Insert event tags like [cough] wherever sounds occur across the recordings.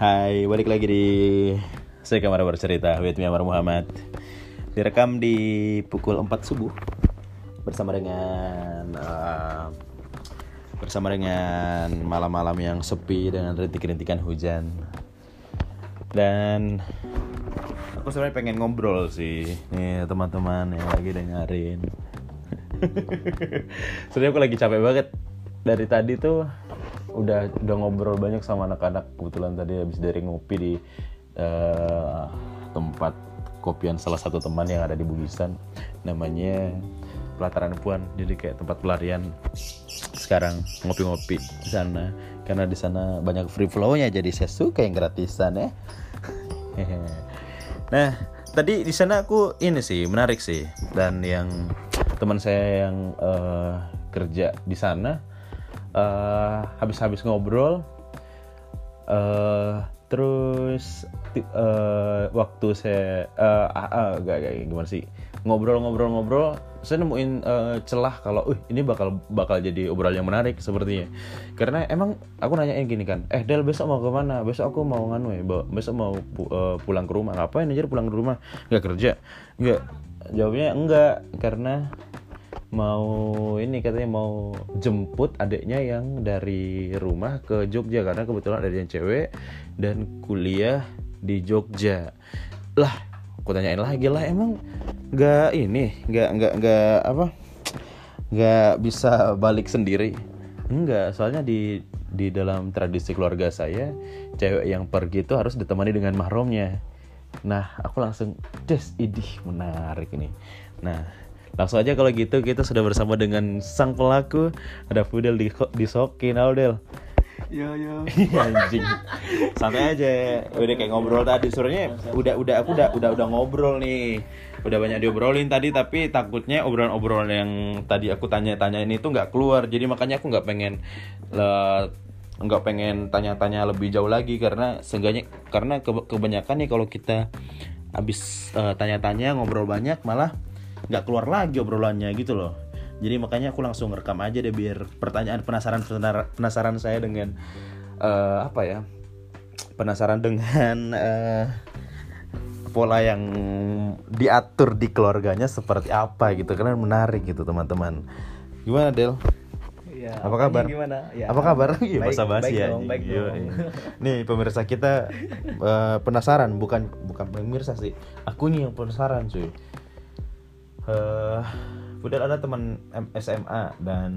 Hai, balik lagi di Saya Kamar Bercerita with me Amar Muhammad. Direkam di pukul 4 subuh Bersama dengan uh, Bersama dengan malam-malam yang sepi Dengan rintik-rintikan hujan. Dan Aku sebenarnya pengen ngobrol sih Nih teman-teman yang lagi dengerin. [laughs] Sebenarnya aku lagi capek banget. Dari tadi tuh udah udah ngobrol banyak sama anak-anak. Kebetulan tadi habis dari ngopi di uh, tempat kopian salah satu teman yang ada di Bugisan. Namanya pelataran Puan. Jadi kayak tempat pelarian sekarang ngopi-ngopi di sana. Karena di sana banyak free flow-nya jadi saya suka yang gratisan ya. [laughs] Nah tadi di sana aku ini sih menarik sih. Dan yang teman saya yang uh, kerja di sana uh, habis-habis ngobrol uh, terus uh, waktu saya uh, uh, gak, gak, gimana sih? Ngobrol-ngobrol-ngobrol saya nemuin uh, celah kalau uh ini bakal bakal jadi obrolan yang menarik sepertinya. Karena emang aku nanyain gini kan eh Del besok mau ke mana? Besok aku mau nganu ya besok mau pu uh, pulang ke rumah. Ngapain aja pulang ke rumah? Nggak kerja. Nggak. Jawabnya enggak karena mau ini katanya mau jemput adiknya yang dari rumah ke Jogja karena kebetulan ada yang cewek dan kuliah di Jogja. Lah aku tanyain lagi lah emang nggak ini nggak nggak nggak apa nggak bisa balik sendiri? Enggak soalnya di di dalam tradisi keluarga saya cewek yang pergi itu harus ditemani dengan mahramnya. Nah aku langsung des idih menarik ini. Nah Langsung aja kalau gitu kita sudah bersama dengan sang pelaku ada Fudel di disokin Del. Yo yo. [laughs] Anjing. Santai aja. Udah kayak ngobrol tadi. Sebenarnya udah udah aku udah udah udah ngobrol nih. Udah banyak diobrolin tadi tapi takutnya obrolan-obrolan yang tadi aku tanya-tanyain itu nggak keluar. Jadi makanya aku nggak pengen nggak pengen tanya-tanya lebih jauh lagi karena seenggaknya karena kebanyakan nih kalau kita habis uh, tanya-tanya ngobrol banyak malah nggak keluar lagi obrolannya gitu loh jadi makanya aku langsung rekam aja deh biar pertanyaan penasaran penasaran saya dengan uh, apa ya penasaran dengan uh, pola yang diatur di keluarganya seperti apa gitu karena menarik gitu teman-teman gimana Del? Ya, apa kabar? Gimana? Ya, apa kabar? Iya bahasa basi ya. Dong, baik iya, iya. Nih pemirsa kita uh, penasaran bukan bukan pemirsa sih. Aku nih yang penasaran cuy uh, Fudel ada teman SMA dan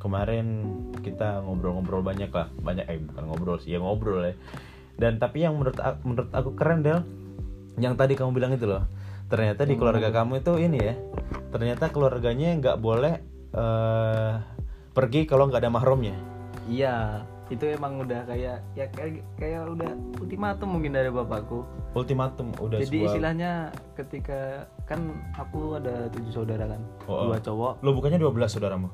kemarin kita ngobrol-ngobrol banyak lah. Banyak eh bukan ngobrol sih ya ngobrol ya. Dan tapi yang menurut menurut aku keren Del yang tadi kamu bilang itu loh. Ternyata di keluarga hmm. kamu itu ini ya ternyata keluarganya nggak boleh uh, pergi kalau nggak ada mahramnya iya itu emang udah kayak ya kayak kayak udah ultimatum mungkin dari bapakku. Ultimatum udah jadi sebuah... istilahnya ketika kan aku ada tujuh saudara kan oh, dua cowok. Lo bukannya dua belas saudaramu?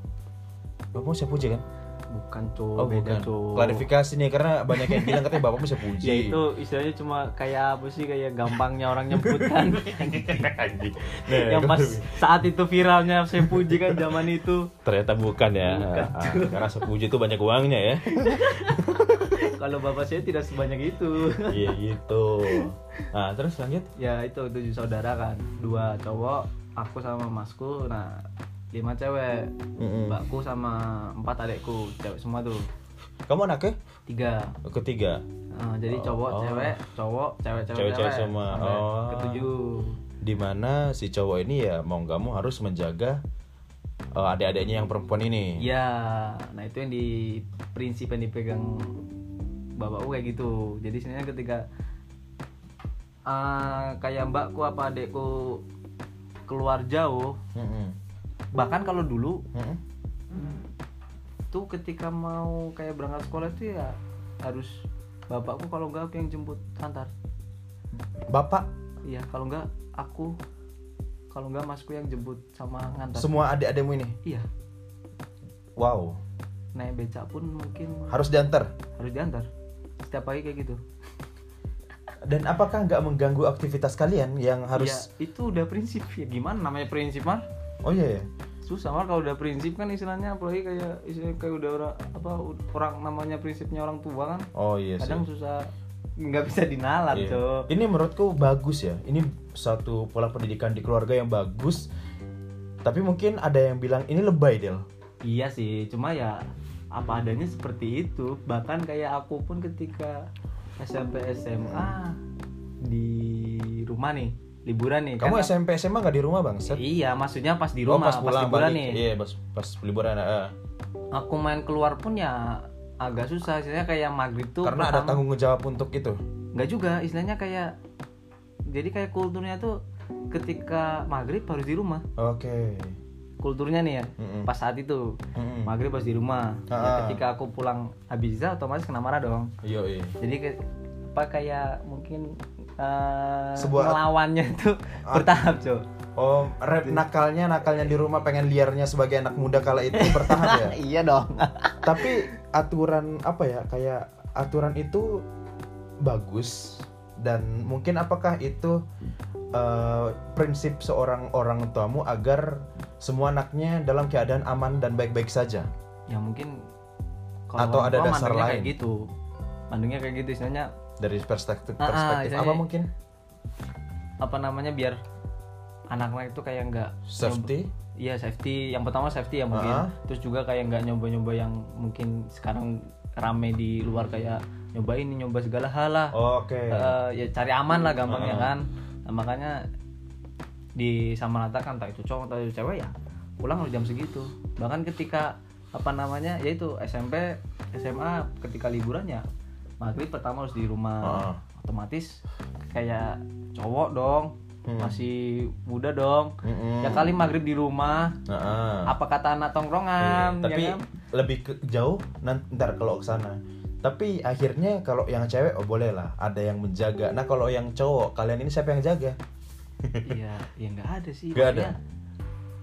Bapakmu siapa puji kan bukan cowok oh, beda cowok klarifikasi nih karena banyak yang bilang katanya bapakmu bisa puji. Ya itu istilahnya cuma kayak apa sih kayak gampangnya orang nyebut kan [laughs] nah, yang pas saat itu viralnya saya puji kan zaman itu. Ternyata bukan ya. Bukan. Ah, karena sepuji itu banyak uangnya ya. [laughs] Kalau bapak saya tidak sebanyak itu. Iya gitu. Nah terus lanjut? Ya itu tujuh saudara kan. Dua cowok aku sama masku. Nah lima cewek. Mm-hmm. mbakku sama empat adekku cewek semua tuh. Kamu anaknya? Tiga. Ketiga. Uh, jadi cowok oh. cewek cowok cewek cewek, cewek, cewek semua. Oh. ketujuh. Di mana si cowok ini ya mau nggak mau harus menjaga uh, adik-adiknya yang perempuan ini? Ya nah itu yang di prinsip yang dipegang bapakku kayak gitu. Jadi sebenarnya ketika uh, kayak mbakku apa adekku keluar jauh mm-hmm bahkan kalau dulu hmm? tuh ketika mau kayak berangkat sekolah itu ya harus bapakku kalau enggak aku yang jemput antar. Bapak? Iya kalau enggak aku kalau enggak masku yang jemput sama ngantar. Semua adik-adikmu ini? Iya. Wow. Naik becak pun mungkin harus diantar? Harus diantar. Setiap pagi kayak gitu. Dan apakah nggak mengganggu aktivitas kalian yang harus ya, itu udah prinsip. Ya gimana namanya prinsip mah oh iya ya susah mal kalau udah prinsip kan istilahnya apalagi kayak istilahnya kayak udah orang apa orang namanya prinsipnya orang tua kan oh iya kadang susah nggak bisa dinalar Iya. Cok. Ini menurutku bagus ya. Ini satu pola pendidikan di keluarga yang bagus. Tapi mungkin ada yang bilang ini lebay Del. Iya sih, cuma ya apa adanya seperti itu. Bahkan kayak aku pun ketika SMP SMA di rumah nih, liburan nih. Kamu kan SMP SMA nggak di rumah bang? Iya, maksudnya pas di Oh, rumah, pas pas, pulang liburan balik. nih. Iya pas pas liburan. ah. Aku main keluar pun ya agak susah, istilahnya kayak maghrib tuh. Karena ada pertama- tanggung jawab untuk itu. nggak juga, istilahnya kayak jadi kayak kulturnya tuh ketika maghrib harus di rumah. Oke. Kulturnya nih ya, Mm-mm. pas saat itu Mm-mm. maghrib harus di rumah. Ya, Ah. ketika aku pulang habis Isya otomatis kena marah dong. Iya iya. jadi apa kayak mungkin eh Sebuah- melawannya itu bertahap Cok. Oh, rap nakalnya nakalnya di rumah pengen liarnya sebagai anak muda kala itu bertahap ya. [laughs] iya dong [laughs] Tapi aturan apa ya? Kayak aturan itu bagus dan mungkin apakah itu eh, prinsip seorang orang tuamu agar semua anaknya dalam keadaan aman dan baik-baik saja. ya mungkin Atau orang ada dasar lain? kayak gitu mandangnya kayak gitu istilahnya Dari perspektif Ah, ah, perspektif istilahnya- apa mungkin? apa namanya biar anak-anak itu kayak nggak Safety? Iya safety. Yang pertama safety ya mungkin. Ah. Terus juga kayak nggak nyoba-nyoba yang mungkin sekarang rame di luar kayak nyoba ini nyoba segala hal lah. Oke. Eh, ya cari aman lah gampangnya Ah. kan. Nah, makanya di sama kan entah itu cowok atau itu cewek ya pulang harus jam segitu. Bahkan ketika apa namanya yaitu SMP SMA ketika liburan ya maghrib pertama harus di rumah Ah. otomatis kayak cowok dong Hmm. masih muda dong Mm-mm. ya kali maghrib di rumah Nah, apa kata anak tongkrongan Iya, tapi ya kan? lebih ke jauh nanti ntar kalau ke sana. Tapi akhirnya kalau yang cewek oh boleh lah, ada yang menjaga. Nah kalau yang cowok kalian ini siapa yang jaga? iya ya nggak ada sih Nggak ada?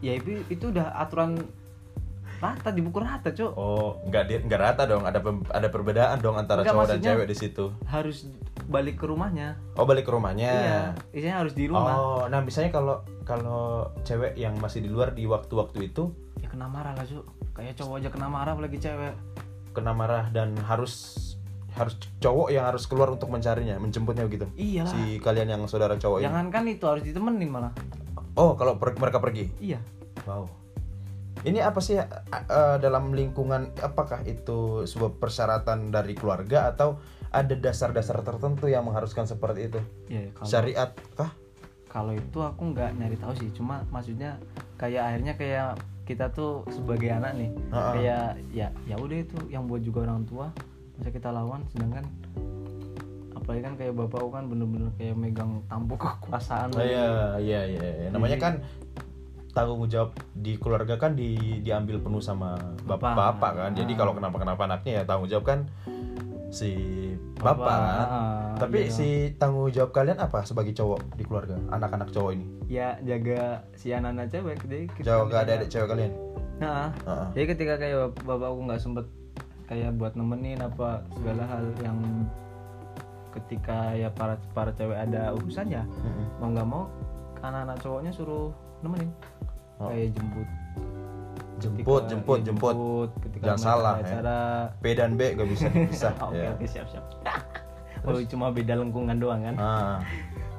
Ya itu itu udah aturan rata di buku rata cok Oh nggak di- nggak rata dong, ada ada perbedaan dong antara Nggak, cowok dan cewek di situ. harus balik ke rumahnya Oh balik ke rumahnya. iya isinya harus di rumah Oh, nah misalnya kalau kalau cewek yang masih di luar di waktu-waktu itu ya kena marah lah cok kayak cowok aja kena marah apalagi cewek kena marah dan harus harus cowok yang harus keluar untuk mencarinya, menjemputnya begitu. iyalah Si kalian yang saudara cowok ini. jangankan itu harus ditemenin malah Oh, kalau per- mereka pergi. iya Wow. Ini apa sih a- dalam lingkungan apakah itu sebuah persyaratan dari keluarga atau ada dasar-dasar tertentu yang mengharuskan seperti itu? ya kalau Syariat kah? kalau itu aku nggak nyari tahu sih cuma maksudnya kayak akhirnya kayak kita tuh sebagai anak nih Ha-ha. kayak ya ya udah itu yang buat juga orang tua masa kita lawan sedangkan apalagi kan kayak bapakku kan bener-bener kayak megang tampuk [laughs] kekuasaan Oh, iya, iya, iya, iya. Namanya kan tanggung jawab di keluarga kan di, diambil penuh sama bapak, Bapak. bapak kan. Jadi Ah. kalau kenapa-kenapa anaknya ya tanggung jawab kan si bapak. Bapak, kan. ah, Tapi iya. si tanggung jawab kalian apa sebagai cowok di keluarga? Anak-anak cowok ini. ya jaga si anak-anak cewek jadi ketika- Jaga adik-adik cewek kalian. nah Heeh. jadi ketika kayak bap- bapakku nggak sempet kayak buat nemenin apa segala hal yang ketika ya para para cewek ada urusan ya Mm-mm. mau nggak mau anak-anak cowoknya suruh nemenin Oh. kayak jemput Jemput, jemput, ya, jemput. ketika Jangan salah, ya. acara P dan B gak bisa dipisah. [laughs] oke ya. oke siap siap [laughs] oh cuma beda lengkungan doang kan Ah.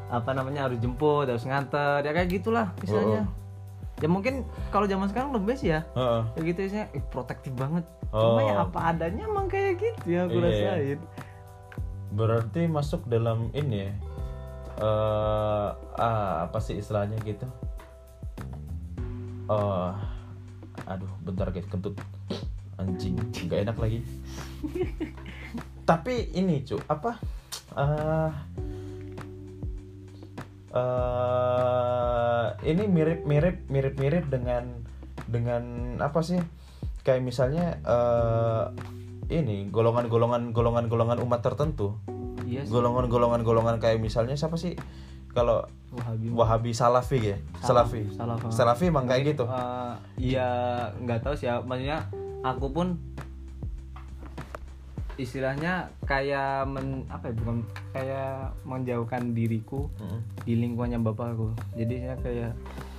apa namanya harus jemput harus nganter ya kayak gitulah misalnya Oh. ya mungkin kalau zaman sekarang lebih sih ya Heeh. kayak gitu isinya ih, protektif banget cuma Oh. ya apa adanya emang kayak gitu ya aku Iya. rasain Berarti masuk dalam ini ya. eh ah, apa sih istilahnya gitu? Eh aduh, bentar guys, kentut. Anjing, nggak enak lagi. [laughs] Tapi ini, cu, apa? eh eh ini mirip-mirip mirip-mirip dengan dengan apa sih? Kayak misalnya eh ini golongan-golongan golongan-golongan umat tertentu iya sih golongan-golongan-golongan kayak misalnya siapa sih kalau Wahabi. Wahabi Salafi ya? Salafi. Paham. Salafi. Emang kayak gitu? Eh, iya nggak tahu sih ya maksudnya aku pun istilahnya kayak men, apa ya bukan kayak menjauhkan diriku Mm-mm. di lingkungannya bapakku. Jadi saya kayak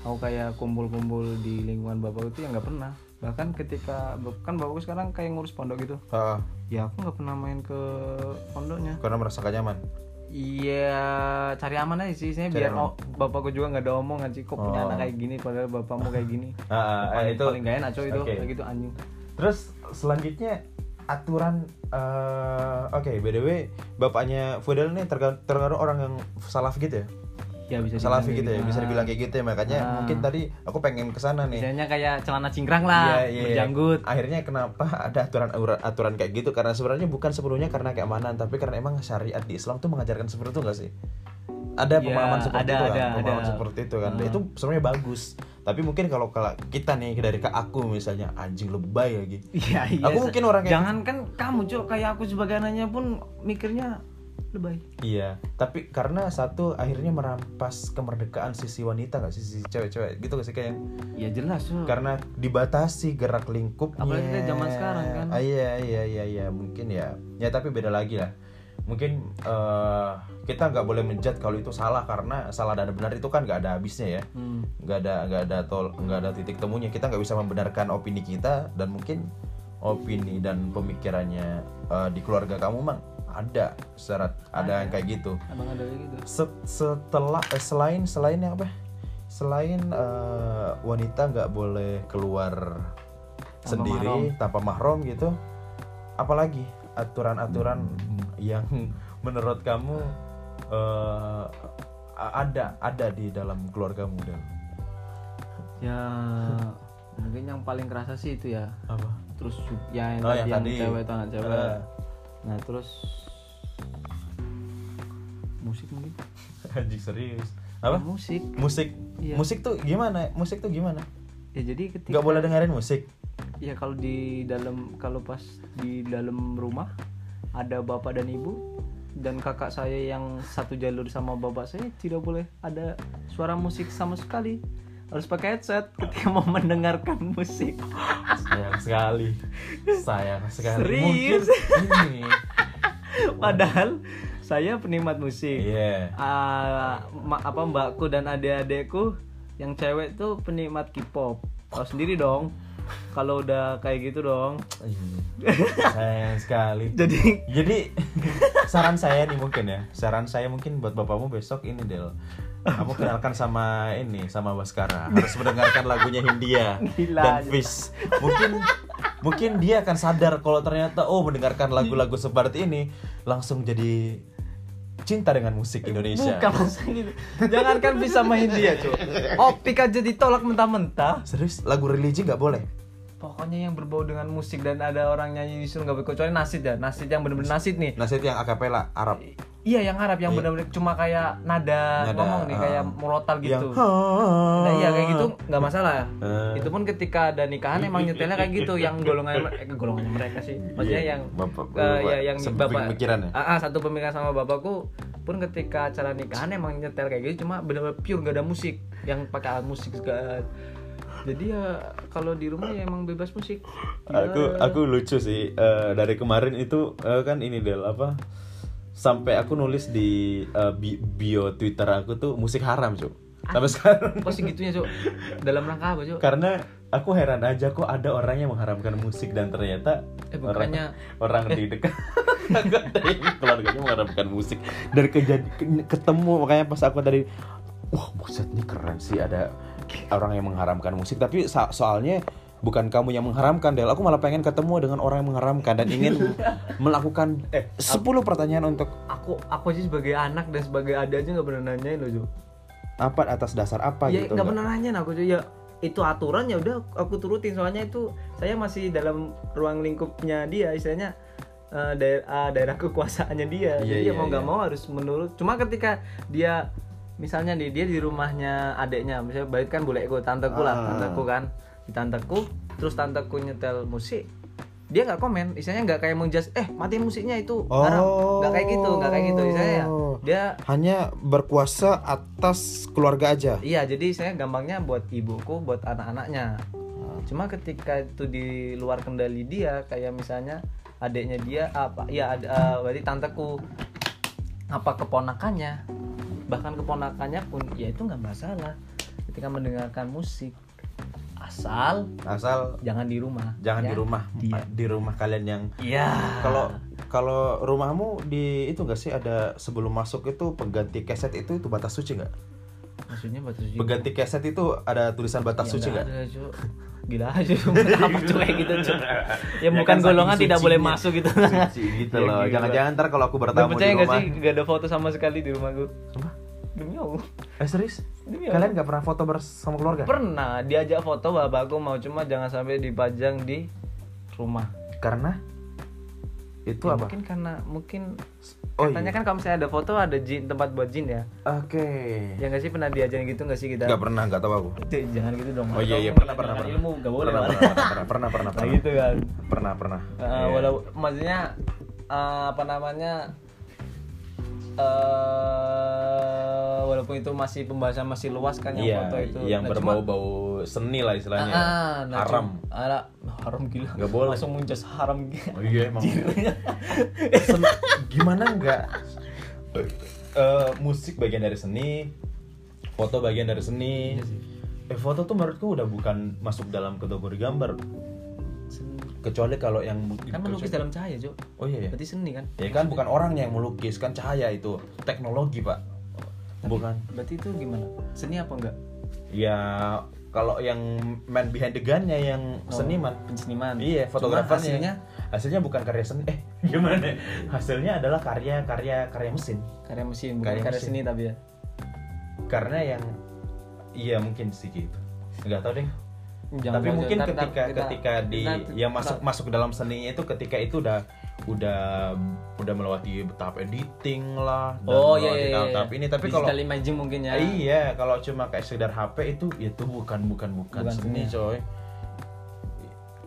aku kayak kumpul-kumpul di lingkungan bapakku itu ya nggak pernah. Bahkan ketika kan bapakku sekarang kayak ngurus pondok gitu. Ah, ya aku nggak pernah main ke pondoknya. Karena merasa gak nyaman iya cari aman aja sih saya biar oh, bapakku juga nggak ada omongan sih kok punya Oh. anak kayak gini padahal bapakmu kayak gini [laughs] Ah, ah, paling, itu paling gak enak coy itu Oke. kayak gitu anjing Terus selanjutnya aturan eh, oke btw bapaknya Fudel nih terga- tergaruh orang yang salaf gitu ya ya bisa salafi gitu ya kayak bisa dibilang kayak gitu ya makanya Ah. mungkin tadi aku pengen ke sana nih Misalnya kayak celana cingkrang lah, Iya, iya. berjanggut. akhirnya kenapa [laughs] ada aturan aturan kayak gitu karena sebenarnya bukan sepenuhnya karena keamanan tapi karena emang syariat di Islam tuh mengajarkan seperti itu gak sih ada Iya, pemahaman seperti ada, itu kan ada, pemahaman ada. seperti itu kan Ah. itu sebenarnya bagus tapi mungkin kalau kalau kita nih dari ke aku misalnya anjing lebay lagi Iya, iya. Aku mungkin orang kayak Jangan kan kamu, Cok, kayak aku sebagai anaknya pun mikirnya lebay. Iya, tapi karena satu akhirnya merampas kemerdekaan sisi wanita nggak sih, sisi cewek-cewek gitu gak sih kayak Ya jelas, karena dibatasi gerak lingkupnya. Apalagi kita zaman sekarang kan. Ah, iya iya iya iya mungkin ya. Ya tapi beda lagi lah. Mungkin eh, kita nggak boleh menjat kalau itu salah karena salah dan benar itu kan nggak ada habisnya ya. Hmm. Nggak ada nggak ada tol nggak ada titik temunya. Kita nggak bisa membenarkan opini kita dan mungkin opini dan pemikirannya eh, di keluarga kamu mang ada syarat ada yang kayak gitu Abang ada kayak gitu. Se- setelah eh, selain selain yang apa selain eh, wanita nggak boleh keluar Tanpa sendiri mahram. tanpa mahram gitu apalagi aturan-aturan yang [laughs] menurut kamu a- ada ada di dalam keluargamu dan Ya mungkin yang paling kerasa sih itu ya. apa Terus ya yang Oh, tadi yang tadi. cewek itu anak cewek. Eh. Nah, terus musik mungkin. [laughs] anjing serius. Apa? Musik. musik. Iya. musik tuh gimana? Musik tuh gimana? Ya jadi ketika nggak boleh dengerin musik? Ya kalau di dalam kalau pas di dalam rumah ada bapak dan ibu dan kakak saya yang satu jalur sama bapak saya tidak boleh ada suara musik sama sekali. Harus pakai headset ketika mau mendengarkan musik. Sayang sekali. Sayang sekali. Serius? mungkin ini [laughs] padahal saya penikmat musik. Iya. Ah, ma- apa mbakku dan adik-adikku yang cewek tuh penikmat K-pop. Tahu sendiri dong kalau udah kayak gitu dong. Iya. sayang sekali. [laughs] Jadi jadi saran saya nih mungkin ya. Saran saya mungkin buat bapakmu besok ini Del. Kamu [laughs] kenalkan sama ini sama Baskara. Harus mendengarkan lagunya Hindia Gila dan. Fish mungkin mungkin dia akan sadar kalau ternyata oh mendengarkan lagu-lagu seperti ini langsung jadi cinta dengan musik Indonesia Bukan maksudnya gitu. Jangankan bisa main dia, Cuk. Opik aja ditolak mentah-mentah. serius lagu religi nggak boleh Pokoknya yang berbau dengan musik dan ada orang nyanyi disuruh nggak boleh kecuali nasid ya. Nasid yang bener-bener nasid nih. Nasid yang akapela Arab Iya, yang Arab yang Iya. bener-bener cuma kayak nada, Nada, ngomong nih ah. kayak murotal yang gitu. Nah, iya kayak gitu nggak masalah. Eh. Itu pun ketika ada nikahan emang nyetelnya kayak gitu yang golongan eh, golongannya mereka sih. Maksudnya Iya, yang bapak- eh, bapak- ya yang satu bapak pemikiran ya? Ah, ah, satu pemikiran sama bapakku pun ketika acara nikahan emang nyetel kayak gitu cuma bener-bener pure gak ada musik yang pakai alat musik segala. Jadi ya kalau di rumah ya emang bebas musik. Ya, aku aku lucu sih Eh, dari kemarin itu eh, kan ini Del apa sampai aku nulis di bi- bio Twitter aku tuh musik haram cuy sampai sekarang kok segitunya, Cuk? Dalam rangka apa, Cuk? karena aku heran aja kok ada orang yang mengharamkan musik dan ternyata Eh, bukannya- orang, orang di dekat [laughs] keluarganya mengharamkan musik dari kejadi ke- ketemu makanya pas aku tadi wah buset nih keren sih ada orang yang mengharamkan musik. Tapi so- soalnya bukan kamu yang mengharamkan Del. Aku malah pengen ketemu dengan orang yang mengharamkan dan ingin [laughs] melakukan Eh, 10 pertanyaan untuk Aku aku aja sebagai anak dan sebagai adik aja nggak pernah nanyain loh, Cuk. apa atas dasar apa ya gitu? nggak pernah nanya aku tuh ya itu aturan ya udah aku turutin. Soalnya itu saya masih dalam ruang lingkupnya dia istilahnya eh, daer- ah, daerah kekuasaannya dia. Iya, jadi iya, ya mau nggak iya. mau harus menurut. Cuma ketika dia misalnya nih dia di rumahnya adeknya misalnya baik kan bolehku tanteku lah Ah. tanteku kan di tanteku terus tanteku nyetel musik dia nggak komen istilahnya nggak kayak menjas eh matiin musiknya itu haram nggak kayak gitu nggak kayak gitu istilahnya ya Oh. dia hanya berkuasa atas keluarga aja Iya, jadi saya gampangnya buat ibuku, buat anak-anaknya. Cuma ketika itu di luar kendali dia, kayak misalnya adiknya dia apa? Ya, ada eh, berarti tanteku apa keponakannya, bahkan keponakannya pun ya itu nggak masalah ketika mendengarkan musik asal asal jangan di rumah jangan Ya. di rumah Iya. di rumah kalian yang iya kalau kalau rumahmu di itu gak sih ada sebelum masuk itu pengganti keset itu itu batas suci nggak maksudnya batas suci pengganti keset itu ada tulisan batas Ya, suci nggak ada, Cuk. gila aja [laughs] apa cuy kayak gitu Cuk? ya Ya bukan kan, golongan tidak boleh masuk gitu. Suci gitu [laughs] Ya, loh. jangan-jangan ntar kalau aku bertamu percaya di rumah. sih? Gak ada foto sama sekali di rumah gue Sumpah? demi Allah. Eh serius? Demi kalian nggak pernah foto bersama keluarga? Pernah. Diajak foto bapakku mau cuma jangan sampai dipajang di rumah. Karena? Itu Ya, apa? mungkin karena mungkin Oh, katanya iya. kan kalau misalnya ada foto ada jin tempat buat jin ya? Oke. Ya nggak sih pernah diajarin gitu nggak sih kita? Nggak pernah nggak tahu aku. Jangan gitu dong oh iya iya pernah pernah pernah. ilmu gak boleh pernah pernah pernah pernah pernah Nah, gitu kan. pernah pernah. Uh, walau maksudnya uh, apa namanya uh, walaupun itu masih pembahasan masih luas kan yang iya foto itu. yang Nah, berbau-bau seni lah istilahnya. Ah, ah, nah, haram. ala, haram gila. Nggak boleh. langsung muncul haram gila. Oh iya emang. Sen- gimana nggak? Eh, musik bagian dari seni foto bagian dari seni. Iya sih. eh foto tuh menurutku udah bukan masuk dalam kategori gambar kecuali kalau yang kan melukis dalam cahaya Cuk. oh iya ya berarti seni kan ya kan bukan orangnya yang melukis kan cahaya itu teknologi pak bukan berarti itu gimana seni apa enggak ya kalau yang man behind the gun-nya yang seniman seniman Iya, fotografernya. hasilnya Hasilnya bukan karya seni. Eh, [laughs] gimana? Hasilnya adalah karya-karya karya mesin. karya mesin bukan Karya karya, mesin. seni tapi ya Karena yang iya mungkin sih gitu. Enggak tahu deh. Jangan Tapi mungkin ntar ketika kita- ketika di kita- yang masuk ntar- masuk dalam seninya itu ketika itu udah udah udah melewati tahap editing lah dan oh iya melewati iya, iya. tahap-tahap ini. Tapi kalau imaging mungkin ya. Iya kalau cuma kayak sekedar HP itu itu bukan bukan bukan, Bukan seni seni. coy.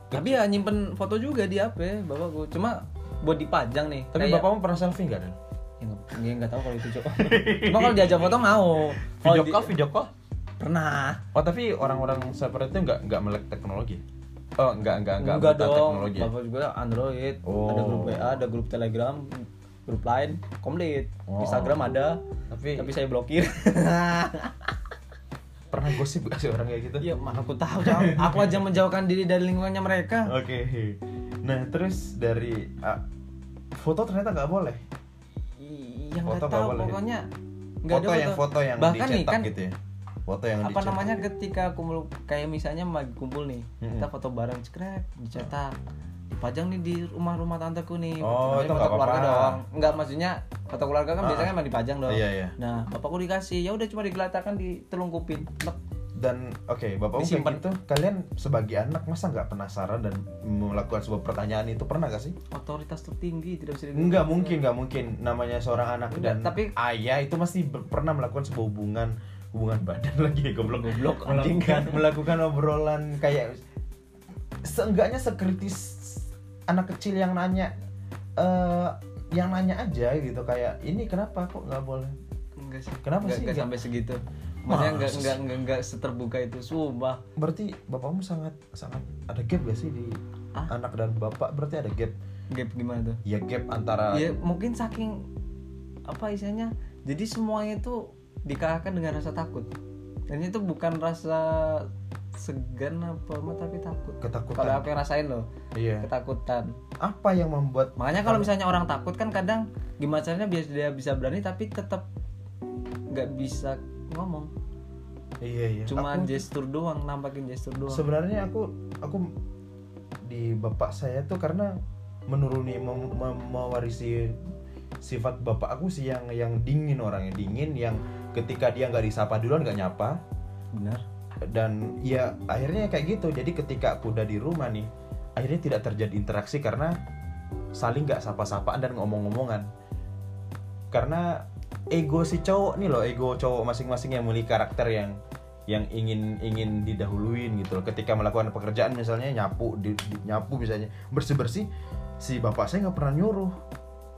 Tapi ya nyimpen foto juga di HP bapakku cuma buat dipajang nih tapi Kayak- bapakmu pernah selfie nggak Dan? ya nggak ya tahu kalau itu cok. [laughs] Cuma kalau diajak foto mau. Video call video call pernah Oh tapi orang-orang seperti itu nggak nggak melek teknologi? Oh nggak nggak nggak enggak buta dong teknologi. bapak juga Android Oh. ada grup WA ada grup Telegram grup lain komplit Oh. Instagram ada Tapi, tapi saya blokir [laughs] pernah gosip gak sih orang kayak gitu? ya mana aku tahu aku aja menjauhkan diri dari lingkungannya mereka Oke. Nah terus dari ah, foto ternyata nggak boleh. iya Foto nggak nggak tahu boleh. pokoknya nggak Foto yang foto yang bahkan nih dicetak kan gitu ya. Foto yang apa dicetak. namanya ketika kumpul kayak misalnya lagi kumpul nih Mm-mm. kita foto bareng cekrek dicetak dipajang nih di rumah-rumah tanteku nih Oh, itu foto nggak keluarga apa-apa. dong enggak maksudnya foto keluarga kan Ah. biasanya emang dipajang dong Iya, iya. nah bapakku dikasih ya udah cuma digelatakan ditelungkupin Lek. Dan oke, bapak kayak Disimpan. gitu, kalian sebagai anak masa nggak penasaran dan melakukan sebuah pertanyaan itu pernah gak sih? otoritas tertinggi tidak bisa Enggak mungkin, nggak mungkin. Namanya seorang anak Enggak, dan tapi- ayah itu masih pernah melakukan sebuah hubungan hubungan badan [laughs] lagi goblok Goblok, anjing. melakukan melakukan obrolan kayak seenggaknya sekritis anak kecil yang nanya eh yang nanya aja gitu kayak ini kenapa? Kok nggak boleh? Enggak sih. Kenapa Enggak- sih enggak nggak- sampai segitu. Maksudnya enggak enggak enggak enggak seterbuka itu. Sumpah. Berarti bapakmu sangat sangat ada gap gak sih di Ah? anak dan bapak? Berarti ada gap. Gap gimana tuh? Ya gap antara ya mungkin saking apa istilahnya jadi semuanya itu dikalahkan dengan rasa takut. Dan itu bukan rasa segan apa apa tapi takut. Ketakutan. Kalau aku yang rasain loh iya. ketakutan. Apa yang membuat makanya kalau misalnya orang takut kan kadang gimana caranya biar dia bisa berani tapi tetap nggak bisa ngomong. Iya iya. Cuma Aku- gestur doang nampakin gestur doang. Sebenarnya aku aku di bapak saya tuh karena menuruni mewarisi sifat bapak aku sih yang yang dingin orangnya. Dingin yang ketika dia nggak disapa duluan nggak nyapa. Benar. Dan ya akhirnya kayak gitu. Jadi ketika aku udah di rumah nih akhirnya tidak terjadi interaksi karena saling nggak sapa-sapaan dan ngomong-ngomongan. Karena ego si cowok nih loh ego cowok masing-masing yang memiliki karakter yang yang ingin ingin didahuluin gitu loh. Ketika melakukan pekerjaan misalnya nyapu di, di- nyapu misalnya bersih bersih si bapak saya nggak pernah nyuruh.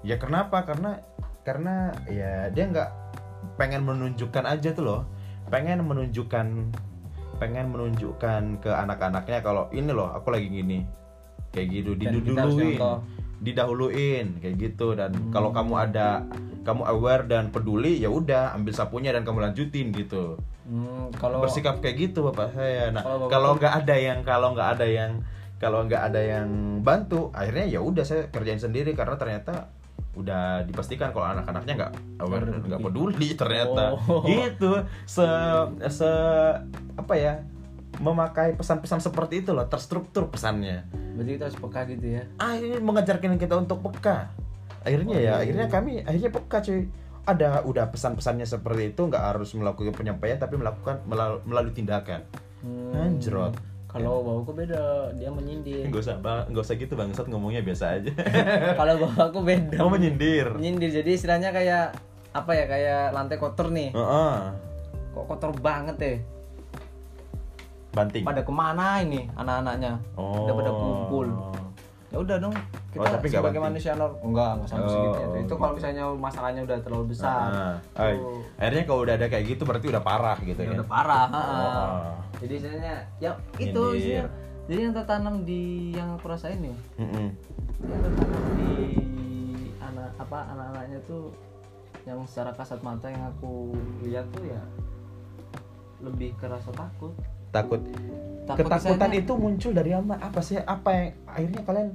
Ya kenapa? Karena karena ya dia nggak pengen menunjukkan aja tuh loh. Pengen menunjukkan pengen menunjukkan ke anak-anaknya kalau ini loh aku lagi gini. Kayak gitu diduluin. didahuluin kayak gitu. Dan kalau kamu ada kamu aware dan peduli ya udah ambil sapunya dan kamu lanjutin gitu. Hmm, kalau bersikap kayak gitu bapak saya. Nah kalau nggak ada yang kalau nggak ada yang kalau nggak ada yang bantu akhirnya ya udah saya kerjain sendiri. Karena ternyata udah dipastikan kalau anak-anaknya nggak nggak peduli. ternyata. Oh. gitu. Se se apa ya memakai pesan-pesan seperti itu loh terstruktur pesannya. Berarti kita harus peka gitu ya. akhirnya mengajarkan kita untuk peka. Akhirnya Oh, ya iya. akhirnya kami akhirnya peka cuy. Ada udah pesan-pesannya seperti itu nggak harus melakukan penyampaian tapi melakukan melal- melalui tindakan. Hmm, anjrot Kalau bapakku beda, dia menyindir. nggak usah bang nggak usah gitu bangsat ngomongnya biasa aja [laughs] Kalau bapakku beda. kamu menyindir Menyindir. Jadi istilahnya kayak apa ya? Kayak lantai kotor nih. Heeh. Kok kotor banget ya? banting Pada ke mana ini anak-anaknya? oh Udah pada kumpul. Ya udah dong. Kita Oh, tapi sebagai banting. manusia nor enggak enggak sampai Oh, segitu. oh, Itu kalau misalnya masalahnya udah terlalu besar. Tuh. akhirnya kalau udah ada kayak gitu berarti udah parah gitu Ya kan udah parah. ha. Oh. Jadi istilahnya ya itu isinya. Jadi yang tertanam di yang aku rasain nih, Mm-mm. yang tertanam di anak apa anak-anaknya tuh yang secara kasat mata yang aku lihat tuh ya lebih kerasa takut. takut Takut ketakutan misalnya- itu muncul dari apa apa sih apa yang akhirnya kalian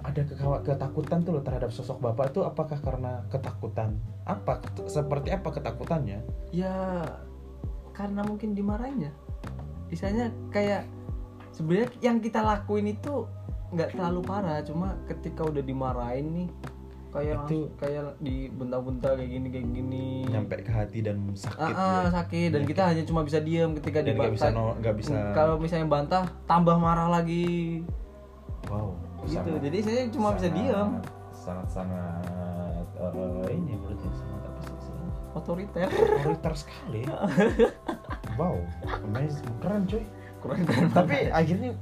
ada ketakutan tuh loh terhadap sosok bapak itu apakah karena ketakutan apa seperti apa ketakutannya Ya karena mungkin dimarahin ya. Misalnya kayak sebenarnya yang kita lakuin itu nggak terlalu parah, cuma ketika udah dimarahin nih kayak Itu- langsung- kayak dibentak-bentak kayak gini kayak gini. nyampe ke hati dan sakit Ah, ah, ya. sakit dan kita hanya cuma bisa diam ketika dan nggak bisa dibantah. no- nggak bisa Kalau misalnya bantah tambah marah lagi. wow Gitu. sangat- Jadi saya cuma bisa sangat- diam. sangat sangat eh, ini berarti sangat apa sih? Otoriter. otoriter sekali [laughs] wow amazing. Keren cuy. Kurang keren tapi akhirnya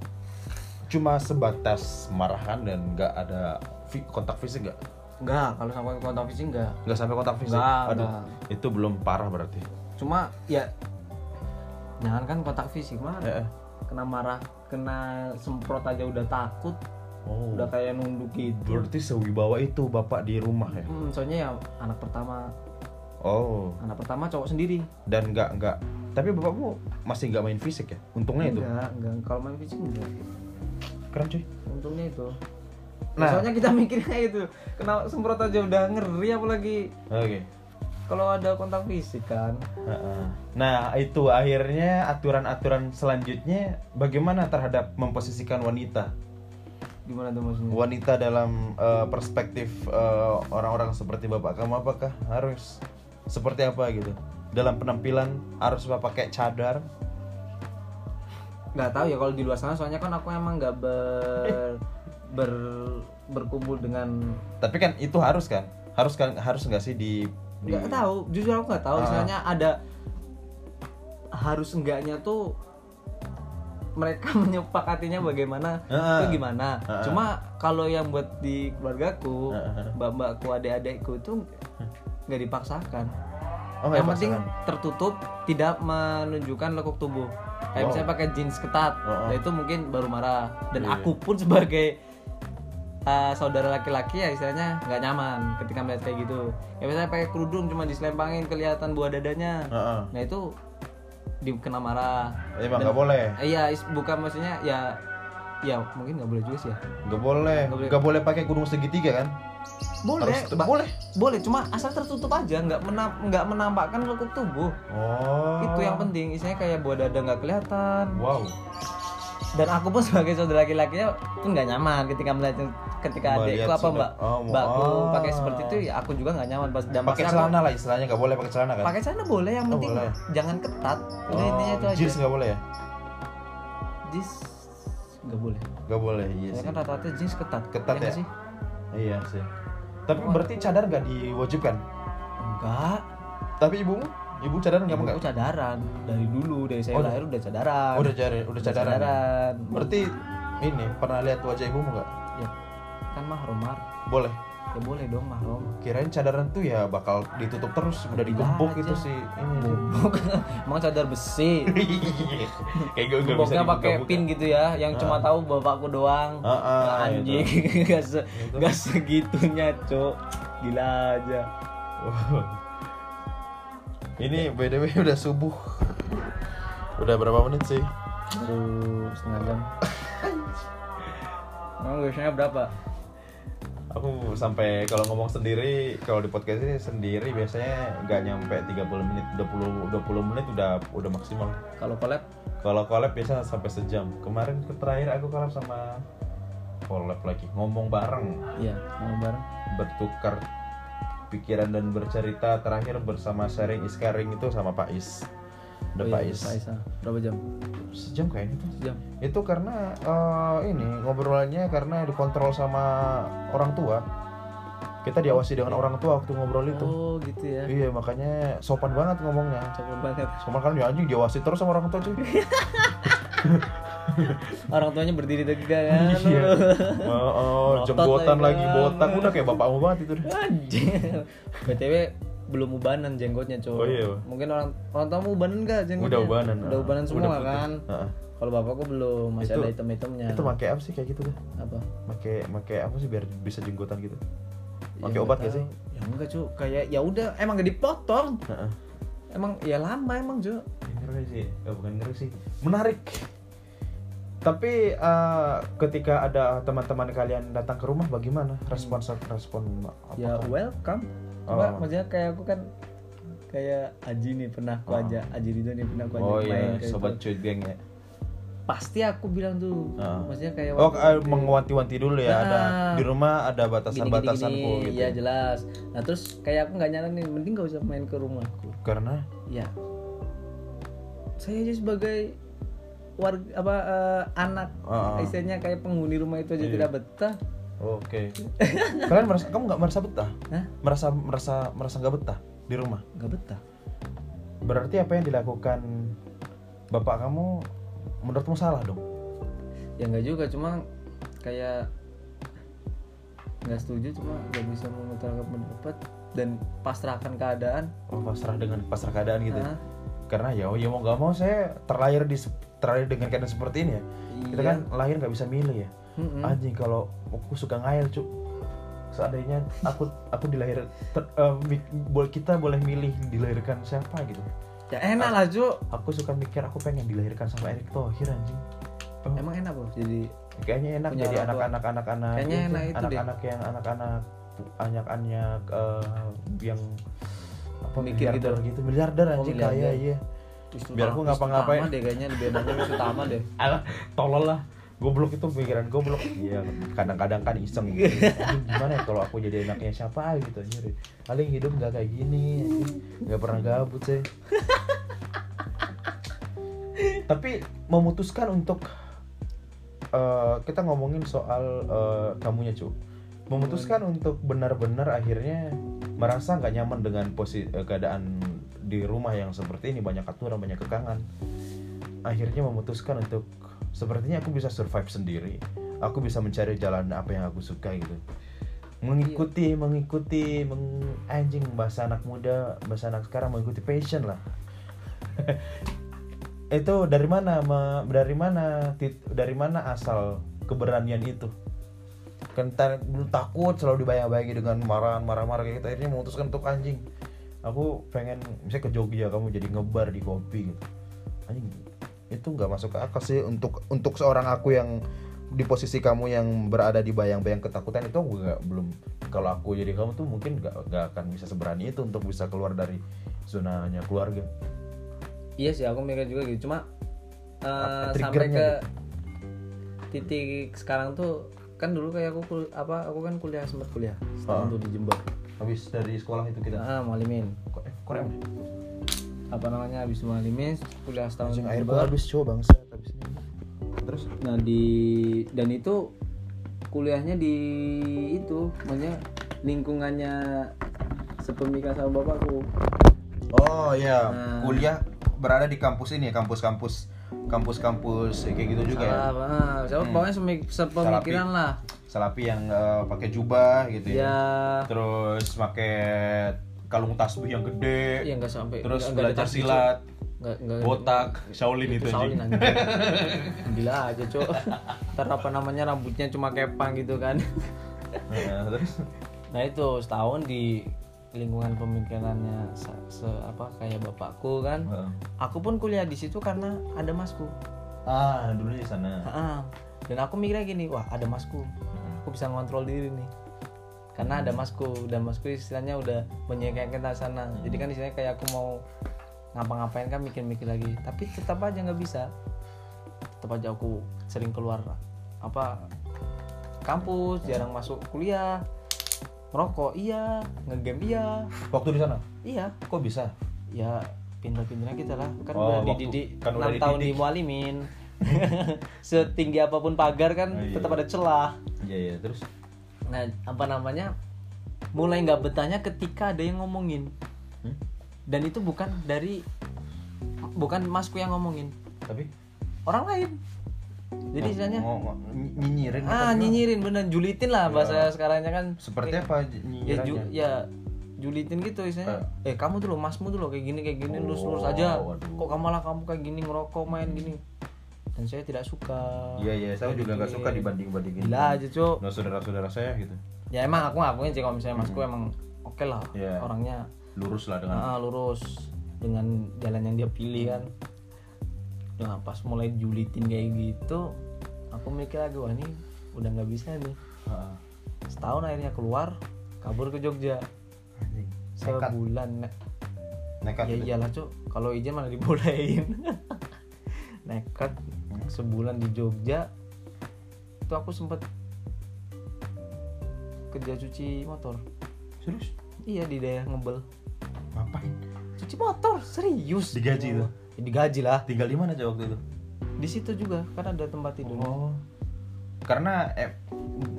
cuma sebatas marahan dan nggak ada kontak fisik nggak? Enggak, kalau sampai kontak fisik enggak. nggak sampai kontak fisik? Nggak, aduh nggak. itu belum parah berarti. Cuma ya jangan kan kontak fisik mah kena marah, kena semprot aja udah takut, oh. Udah kayak nunduk gitu. berarti sewibawa itu bapak di rumah ya? Hmm, soalnya ya anak pertama, oh anak pertama cowok sendiri. dan nggak nggak tapi bapakmu masih nggak main fisik ya untungnya itu Enggak, enggak. Kalau main fisik enggak. keren cuy Untungnya itu. Nah. Soalnya kita mikirnya itu, kena semprot aja udah ngeri apalagi oke kalau ada kontak fisik kan. Nah itu akhirnya aturan-aturan selanjutnya bagaimana terhadap memposisikan wanita Gimana tuh maksudnya? wanita dalam eh, perspektif eh, orang-orang seperti bapak kamu apakah harus seperti apa gitu dalam penampilan harus pakai cadar nggak tahu ya kalau di luar sana soalnya kan aku emang nggak ber ber berkumpul dengan tapi kan itu harus kan harus kan harus nggak sih di, di nggak tahu jujur aku nggak tahu Ah. misalnya ada harus enggaknya tuh mereka [laughs] menyepakatinya bagaimana Ah. itu gimana Ah. cuma kalau yang buat di keluargaku Ah. mbak-mbakku adik-adikku itu nggak dipaksakan oh yang penting pasangan. tertutup tidak menunjukkan lekuk tubuh kayak Wow. misalnya pakai jeans ketat Oh, oh. nah itu mungkin baru marah dan Iya. aku pun sebagai uh, saudara laki-laki ya istilahnya nggak nyaman ketika melihat kayak gitu ya misalnya pakai kerudung cuma diselempangin kelihatan buah dadanya Heeh. nah itu dikena marah emang Dan- nggak boleh Eh, iya bukan maksudnya ya ya mungkin nggak boleh juga sih ya nggak boleh Nggak boleh. boleh pakai gunung segitiga kan boleh Harus- boleh. Boleh cuma asal tertutup aja nggak menam nggak menampakkan lekuk tubuh. Oh. Itu yang penting isinya kayak buah dada nggak kelihatan. Wow. Dan aku pun sebagai saudara laki-lakinya pun nggak nyaman ketika melihat ketika Mbak adekku lihat apa mbak? Oh, mbakku oh. pakai seperti itu ya aku juga nggak nyaman pas dan pakai aku- celana lah istilahnya nggak boleh pakai celana kan? Pakai celana boleh yang Oh, penting boleh. jangan ketat. Udah Oh, intinya itu aja. jeans nggak boleh ya? Jeans nggak boleh. Nggak boleh iya ya sih. kan rata-rata jeans ketat. Ketat nggak ya? sih iya sih. Tapi berarti cadar nggak diwajibkan? Enggak. Tapi ibumu? Ibu cadar nggak ibuku nggak cadaran. Dari dulu dari saya Oh, lahir udah cadaran. udah cadar udah cadaran ya? cadaran. Berarti ini pernah lihat wajah ibumu nggak? Ya kan mahrum mar. Boleh ya boleh dong mahram Kirain cadaran tuh ya bakal ditutup terus, udah digembok aja. itu sih. Ini Gembok. [laughs] emang cadar besi [laughs] Kayak gue gemboknya pakai pin gitu ya yang cuma tahu bapakku doang Ah, ah, [laughs] Nggak anjing gak, se nggak segitunya cok gila aja. Ini btw udah subuh. Udah berapa menit sih? baru setengah jam Emang biasanya berapa? Aku sampai kalau ngomong sendiri, kalau di podcast ini sendiri biasanya nggak nyampe 30 menit, 20 20 menit udah udah maksimal. Kalau collab Kalau collab biasa sampai sejam. Kemarin terakhir aku collab sama collab lagi, ngomong bareng, iya mau bareng bertukar pikiran dan bercerita terakhir bersama sharing is caring itu sama Pak Is. Udah Oh Pak iya. Berapa jam? Sejam kayaknya tuh. Sejam. Itu karena eh, ini ngobrolnya karena dikontrol sama orang tua. Kita diawasi dengan orang tua waktu ngobrol itu. Oh gitu ya. Iya makanya sopan banget ngomongnya. Coba banget. Sopan kan ya anjing diawasi terus sama orang tua cuy. [laughs] Orang tuanya berdiri tegak kan. [laughs] Iya. [laughs] Oh, oh, jenggotan lagi, Bang. botak udah kayak bapakmu banget itu. BTW belum ubanan jenggotnya, Cok. Oh, iya. Mungkin orang orang tua ubanan enggak jenggotnya? Udah ubanan. Udah ubanan Udah semua putih. kan. Heeh. Kalau bapakku belum, masih Itu- ada hitam-hitamnya. Itu pakai apa sih kayak gitu tuh? apa? Pakai pakai apa sih biar bisa jenggotan gitu? Pakai Ya, obat gak sih? Ya enggak, Cuk. Kayak ya udah emang gak dipotong. Heeh. Emang ya lama emang, Cuk. Ngeri sih, eh, bukan ngeri sih, menarik. Tapi eh, ketika ada teman-teman kalian datang ke rumah, bagaimana respon respon apa? Ya welcome. Cuma Oh. maksudnya kayak aku kan kayak Aji nih pernah aku Oh. Aji Ridho nih pernah aku ajak Oh main iya, kayak sobat gitu. cuit geng ya. pasti aku bilang tuh Ah. maksudnya kayak Oh, waktu itu- mengewanti-wanti dulu ya. Ada Nah. di rumah ada batasan-batasanku gitu. Iya jelas. Nah terus kayak aku nggak nyaranin, mending gak usah main ke rumahku. Karena Ya, saya aja sebagai warga apa eh, anak, ah. istilahnya kayak penghuni rumah itu aja Iya. tidak betah. Oke. kalian merasa kamu nggak merasa betah? Hah? Merasa merasa merasa nggak betah di rumah? Nggak betah. Berarti apa yang dilakukan bapak kamu menurutmu salah dong? Ya nggak juga, cuma kayak nggak setuju, cuma nggak bisa mengutarakan pendapat dan pasrahkan keadaan. Oh, pasrah dengan pasrah keadaan gitu. ya? Ah, Karena ya, ya mau nggak mau saya terlahir di terlahir dengan keadaan seperti ini ya. Kita iya. kan lahir nggak bisa milih ya. Mm-mm. Anjing kalau aku suka ngayal cuk. Seandainya aku aku dilahir ter- eh, boleh kita boleh milih dilahirkan siapa gitu. Ya enak lah, Cuk. Aku suka mikir aku pengen dilahirkan sama Erick Thohir anjing. Oh, Emang enak bro jadi kayaknya enak jadi anak-anak anak-anak Kayaknya itu, enak itu deh. anak-anak yang anak-anak anak-anak eh, yang apa Mikir miliarder gitu. gitu miliarder Oh, anjing miliarder. kaya iya Biar aku ngapa-ngapain. Deh kayaknya lebih enaknya Wisnu Tama deh [laughs] alah tolol lah goblok itu pikiran goblok. Iya kadang-kadang kan iseng gitu. [laughs] Gimana ya kalau aku jadi anaknya siapa gitu anjir paling hidup nggak kayak gini nggak pernah gabut sih. [laughs] Tapi memutuskan untuk eh, kita ngomongin soal eh, kamunya cu memutuskan untuk benar-benar akhirnya merasa nggak nyaman dengan posisi keadaan di rumah yang seperti ini. Banyak aturan banyak kekangan. Akhirnya memutuskan untuk sepertinya aku bisa survive sendiri. Aku bisa mencari jalan apa yang aku suka gitu. Mengikuti mengikuti meng, anjing bahasa anak muda bahasa anak sekarang mengikuti passion lah. [laughs] Itu dari mana me- dari mana tit- dari mana asal keberanian itu? Tar- dulu takut selalu dibayang-bayangi dengan marah marah-marah kayak gitu. Akhirnya memutuskan untuk anjing. Aku pengen misalnya ke Jogja kamu jadi ngebar di kopi gitu. Anjing itu nggak masuk ke akal sih. Untuk untuk seorang aku yang di posisi kamu yang berada di bayang-bayang ketakutan itu aku nggak belum. Kalau aku jadi kamu tuh mungkin nggak nggak akan bisa seberani itu untuk bisa keluar dari zonanya keluarga. Iya sih aku mikir juga gitu. Cuma eh, Apa sampai ke titik sekarang tuh kan dulu kayak aku kul- apa aku kan kuliah sempat kuliah. Setahun Ah. tuh di Jember. Habis dari sekolah itu kita? Ah kok eh, kok rem? Apa namanya habis mualimin kuliah setahun air gua habis coba bangsa habis ini terus nah di dan itu kuliahnya di itu maksudnya lingkungannya sepemika sama bapakku oh iya Nah. kuliah berada di kampus ini ya kampus-kampus kampus-kampus kayak gitu juga ya. Salah, ah, siapa Hmm. pokoknya semik- sepemikiran lah. Salapi yang eh, pakai jubah gitu ya. Ya, Terus pakai kalung tasbih yang gede. ya nggak sampai. Terus nggak belajar ada tasbih, silat. Nggak nggak. botak, Shaolin itu, Shaolin anjing. [laughs] Gila aja, Cok. Ntar apa namanya rambutnya cuma kepang gitu kan. Nah, terus Nah itu setahun di lingkungan pemikirannya se, se- apa kayak bapakku kan. Heeh. Aku pun kuliah di situ karena ada masku. ah dulu di sana. Ha-ha. Dan aku mikirnya gini, wah ada masku, aku bisa ngontrol diri nih. Karena ada masku dan masku istilahnya udah menyekakan kita sana. Jadi kan istilahnya kayak aku mau ngapa-ngapain kan mikir-mikir lagi. Tapi tetap aja nggak bisa. Tetap aja aku sering keluar apa kampus, jarang masuk kuliah. Ngerokok iya, ngegame iya. Waktu di sana? Iya, Kok bisa? ya pinter-pinternya kita lah kan Oh, udah dididik kan udah 6 tahun di dididik. mualimin [laughs] setinggi apa pun pagar kan Oh, iya. tetap ada celah Iya iya terus. Nah apa namanya mulai nggak betahnya ketika ada yang ngomongin. Hmm? dan itu bukan dari bukan masku yang ngomongin. Tapi? Orang lain. Jadi istilahnya nyinyirin ah nyinyirin bener. Julitin lah bahasa sekarangnya kan. Seperti apa ya, ju- ya julitin gitu istilahnya. Eh. Kamu tuh lo masmu tuh lo kayak gini kayak gini lurus lurus Oh, aja. waduh. kok kamu malah kamu kayak gini ngerokok main gini dan saya tidak suka Iya iya, saya juga nggak suka dibanding bandingin. gila aja cok Nah saudara-saudara saya gitu, ya emang aku ngakuin sih kalau misalnya masku emang oke lah Iya. orangnya lurus lah dengan. ah, lurus dengan jalan yang dia pilih kan nah pas mulai julitin kayak gitu aku mikir lagi wah ini udah nggak bisa nih Ah, setahun akhirnya keluar kabur ke Jogja anjing. Nekat, sebulan ne- nekat. ya gitu. iyalah cuk kalau izin mana dibolehin [laughs] nekat sebulan di Jogja itu aku sempet kerja cuci motor Serius? iya di daerah ngebel Ngapain? cuci motor serius Digaji tuh? Ya, digaji lah Tinggal di mana aja waktu itu? di situ juga kan ada tempat tidur Oh. Karena eh,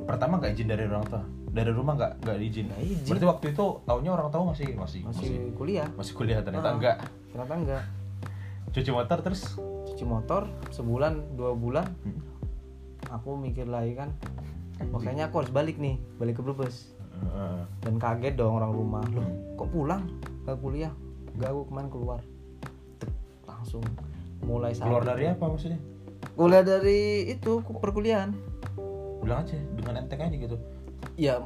pertama nggak izin dari orang tua, dari rumah nggak nggak izin. Nggak izin. Berarti waktu itu taunya orang tua masih masih masih kuliah masih kuliah ternyata Ah. enggak. ternyata enggak Cuci motor terus. cuci motor sebulan dua bulan. Hmm. aku mikir lagi kan makanya aku harus balik nih balik ke Brebes. Heeh. dan kaget dong orang rumah. Loh kok pulang? Ke kuliah. Gak aku kemarin keluar. Tek, langsung mulai saat Keluar dari apa maksudnya? kuliah dari itu ku- perkuliahan. Bilang aja dengan enteng aja gitu. ya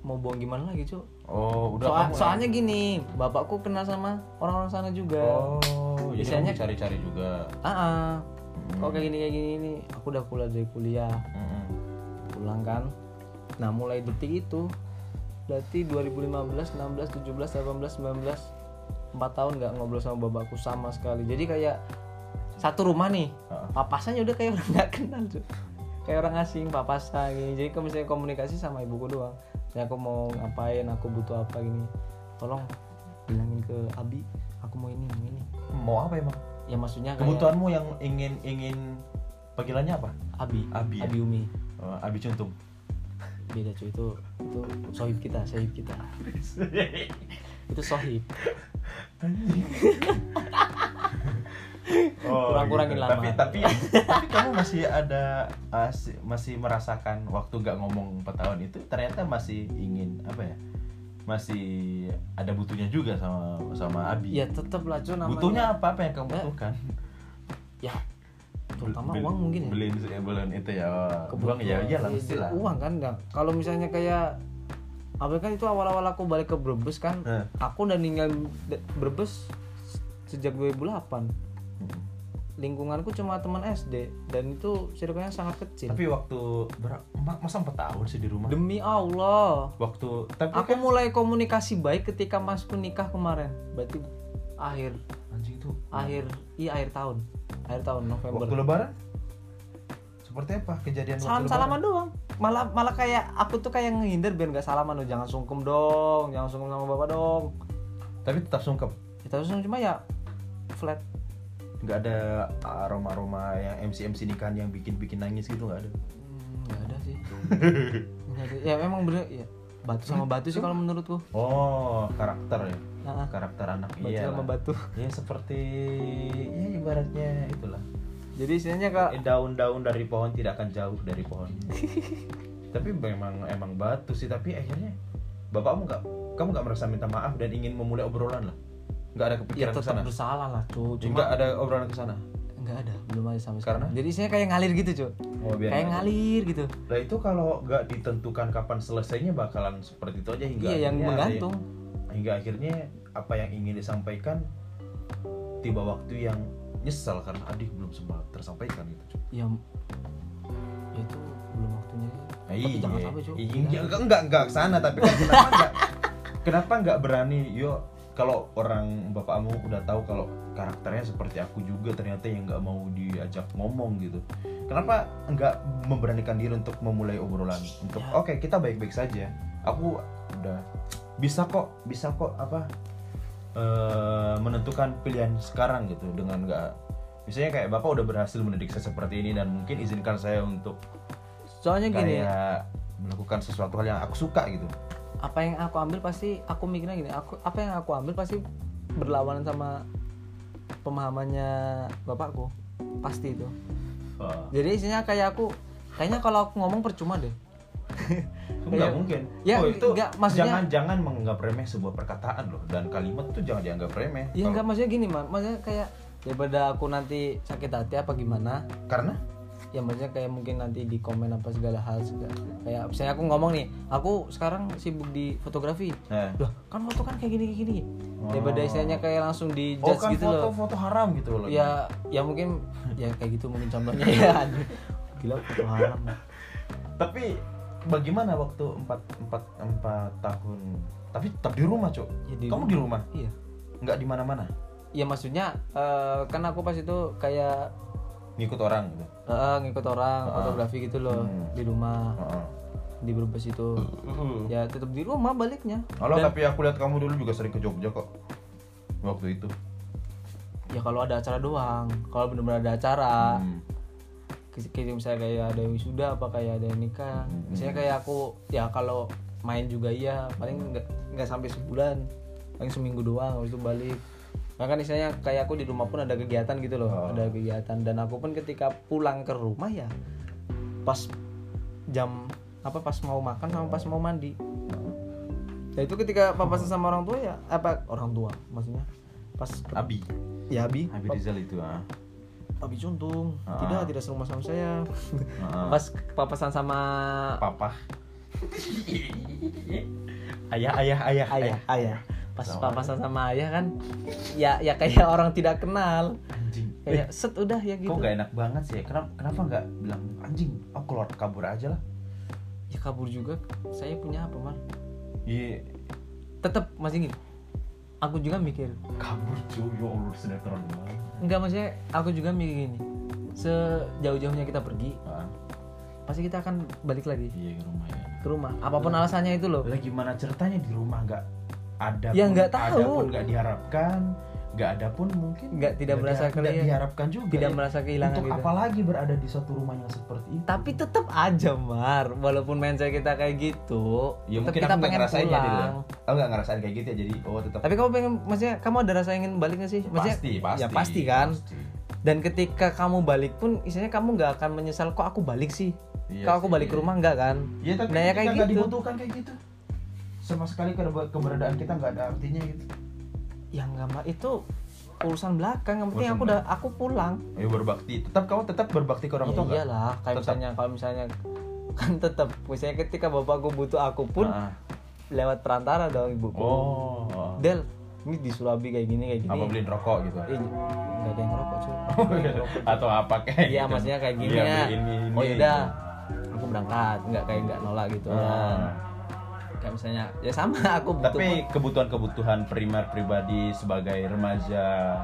mau bohong gimana lagi cuk? Oh, udah Soal- kamu- soalnya gini bapakku kenal sama orang-orang sana juga. Oh, jadi kamu cari-cari juga. ah ah. kok kayak gini kayak gini ini aku udah kuliah dari kuliah. Heeh. pulang kan? Nah mulai detik itu berarti 2015 16 17 18 19 4 tahun nggak ngobrol sama bapakku sama sekali. Jadi kayak satu rumah nih papasannya udah kayak orang nggak kenal tuh kayak orang asing papasan gini. Jadi kalau misalnya komunikasi sama ibuku doang. Saya aku mau ngapain aku butuh apa gini tolong bilangin ke Abi aku mau ini ini Mau apa emang? ya maksudnya kayak Kebutuhanmu yang ingin ingin panggilannya apa? Abi Abi ya? Abi Umi Oh, Abi Cuntung. beda cuy itu itu sohib kita sohib kita [laughs] itu sohib [laughs] Oh, Kurang-kurangin lama. Tapi tapi [laughs] tapi kamu masih ada as- masih merasakan waktu gak ngomong 4 tahun itu ternyata masih ingin apa ya? Masih ada butuhnya juga sama sama Abi. ya tetep lah cuy namanya butuhnya apa apa yang kamu Eh, butuhkan? ya terutama Beli- uang mungkin ya Beliin ya, beliin itu ya. Uang Kebutuhan. ya iyalah Iya, mesti lah. uang kan ya. kalau misalnya kayak apa kan itu awal-awal aku balik ke Brebes kan Eh. aku udah ninggal Brebes sejak 2008 Hmm. Lingkunganku cuma teman SD dan itu circle-nya sangat kecil. Tapi waktu ber- ma- masa 4 tahun sih di rumah? demi Allah. Waktu tapi aku kan mulai komunikasi baik ketika masku nikah kemarin. Berarti akhir. Anjing itu. Akhir iya akhir tahun. Akhir tahun November. Waktu lebaran? Seperti apa kejadian waktu salam lebaran? salaman doang. Malah malah kayak aku tuh kayak ngehindar biar nggak salaman loh jangan sungkem dong jangan sungkem sama bapak dong. Tapi tetap sungkem. kita langsung cuma ya flat nggak ada aroma aroma yang MC MC nikahan yang bikin bikin nangis gitu nggak ada. Hmm, nggak ada sih. [laughs] Ada. ya memang bener ya. Batu sama batu sih kalau menurutku. Oh karakter ya? Nah, karakter anak batu iya sama batu. Ya seperti ya ibaratnya itulah. Jadi istilahnya Eh, daun-daun dari pohon tidak akan jauh dari pohon. [laughs] Tapi memang emang batu sih. Tapi akhirnya bapakmu nggak kamu nggak merasa minta maaf dan ingin memulai obrolan lah nggak ada ya kepikiran ke tetap sana? bersalah lah nggak cuma ada obrolan ke sana? Nggak ada belum ada sama Karena? sekali jadi saya kayak ngalir gitu cuy oh biar kayak ngalir gitu. Nah itu kalau nggak ditentukan kapan selesainya bakalan seperti itu aja hingga iya yang menggantung. hingga akhirnya apa yang ingin disampaikan tiba waktu yang nyesal karena adik belum sempat tersampaikan gitu. cuy. ya ya itu belum waktunya Nah, tapi jangan sampai cuy Iya, iya, enggak enggak enggak ke sana tapi kan kenapa enggak? [laughs] Kenapa enggak berani yo kalau orang bapakmu udah tahu kalau karakternya seperti aku juga ternyata yang nggak mau diajak ngomong gitu. Kenapa enggak memberanikan diri untuk memulai obrolan? Untuk Ya. oke kita baik-baik saja. Aku udah bisa kok bisa kok apa eh, menentukan pilihan sekarang gitu. Dengan nggak misalnya kayak bapak udah berhasil mendidik saya seperti ini dan mungkin izinkan saya untuk soalnya gini. kayak melakukan sesuatu hal yang aku suka gitu apa yang aku ambil pasti aku mikirnya gini aku apa yang aku ambil pasti berlawanan sama pemahamannya bapakku. Pasti itu. Jadi isinya kayak aku kayaknya kalau aku ngomong percuma deh. Nggak Kayak- mungkin. Ya, oh, itu nggak, maksudnya- jangan jangan menganggap remeh sebuah perkataan loh. Dan kalimat tuh jangan dianggap remeh. Ya Kalau- enggak maksudnya gini mah maksudnya kayak daripada aku nanti sakit hati apa gimana? Karena ya maksudnya kayak mungkin nanti di komen apa segala hal segala. Kayak misalnya aku ngomong nih aku sekarang sibuk di fotografi. Eh, loh kan foto kan kayak gini kayak gini. Oh. daripada istilahnya kayak langsung di oh judge kan gitu loh. foto-foto haram gitu loh. Ya ya mungkin ya kayak gitu mungkin contohnya. [laughs] Ya gila foto haram. Tapi bagaimana waktu empat empat empat tahun? Tapi tetap di rumah cok Ya, di kamu di rumah? Iya. Nggak di mana-mana? Ya maksudnya eh, kan aku pas itu kayak ngikut orang gitu eh, ngikut orang Ah. fotografi gitu loh Hmm. di rumah Heeh. di Brebes itu ya tetap di rumah baliknya Halo, Dan- tapi aku lihat kamu dulu juga sering ke Jogja kok waktu itu ya kalau ada acara doang kalau benar-benar ada acara Hmm. kayak kayak misalnya kayak ada yang wisuda apa kayak ada yang nikah Hmm. misalnya kayak aku ya kalau main juga iya paling nggak nggak sampai sebulan paling seminggu doang habis itu balik nah kan istilahnya kayak aku di rumah pun ada kegiatan gitu loh Oh. ada kegiatan. Dan aku pun ketika pulang ke rumah ya pas jam apa pas mau makan sama pas mau mandi. Ya itu ketika papasan sama orang tua ya apa orang tua maksudnya. Pas Abi. Ya Abi. Abi Rizal itu ah. Abi Cuntung Ah. tidak tidak serumah sama saya. Heeh. [laughs] pas papasan sama papa. [laughs] Ayah ayah ayah ayah. ayah pas Sama papasan sama ayah kan ya ya kayak [laughs] orang tidak kenal. Anjing. Kayak set udah ya gitu. kok gak enak banget sih ya? kenapa kenapa nggak bilang anjing aku keluar kabur aja lah. Ya kabur juga. Saya punya apa man iya. Tetap masih gini aku juga mikir. Kabur cuy ya allah sinetron banget. Enggak maksudnya aku juga mikir gini. Sejauh-jauhnya kita pergi pasti kita akan balik lagi. Iya ke rumah ya. Ke rumah. Apa pun alasannya itu loh. Lah gimana ceritanya di rumah nggak ada Ya, pun- nggak tahu. ada pun nggak diharapkan nggak ada pun mungkin Nggak, tidak merasa nggak kalian- diharapkan juga tidak ya. merasa kehilangan untuk gitu. apa lagi berada di suatu rumah yang seperti itu. Tapi tetap aja mar. Walaupun mindset kita kayak gitu ya tetap mungkin kita aku nggak pengen ngerasain ya pulang. oh nggak ngerasain kayak gitu ya jadi oh tetap tapi kamu pengen maksudnya kamu ada rasa ingin balik gak sih? Maksudnya pasti pasti ya pasti kan? pasti. dan ketika kamu balik pun istilahnya kamu nggak akan menyesal kok aku balik sih? Iya kalau aku balik ke rumah enggak kan? Iya tapi Nah, ya kayak nggak gitu. dibutuhkan kayak gitu sama sekali keber- keberadaan kita nggak ada artinya gitu. Ya nggak itu urusan belakang. Yang penting Urusan aku udah aku pulang. Ayo berbakti. Tetap kamu tetap berbakti ke orang ya tua nggak? iyalah kayak Tetap. misalnya kalau misalnya [laughs] kan tetap misalnya ketika bapakku butuh aku pun Ah. lewat perantara dong ibuku. Oh. Del ini di Surabi kayak gini kayak gini. Apa beliin rokok gitu? Eh, nggak ada yang ngerokok cuy. [laughs] Atau apa kayak Iya gitu. maksudnya kayak gini Iya, ya. beliin ini, oh ini, yaudah, aku berangkat, nggak kayak nggak nolak gitu gitu. kan. Kayak misalnya, ya sama [laughs] aku butuh. tapi kebutuhan-kebutuhan primer pribadi sebagai remaja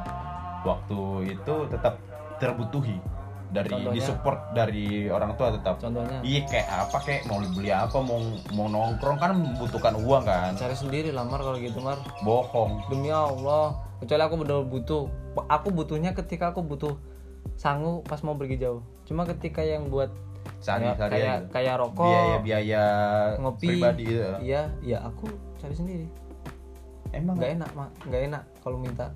waktu itu tetap terbutuhi dari Contohnya? disupport dari orang tua tetap Contohnya, iya kayak apa kayak mau beli apa mau mau nongkrong kan membutuhkan uang kan cari sendiri lah Mar kalau gitu Mar. bohong Demi Allah, kecuali aku benar butuh. Aku butuhnya ketika aku butuh sangu pas mau pergi jauh. Cuma ketika yang buat sehari kayak hari kayak, kayak rokok, biaya biaya ngopi, pribadi gitu. iya, ya aku cari sendiri. emang Nggak enak mak, nggak enak kalau minta.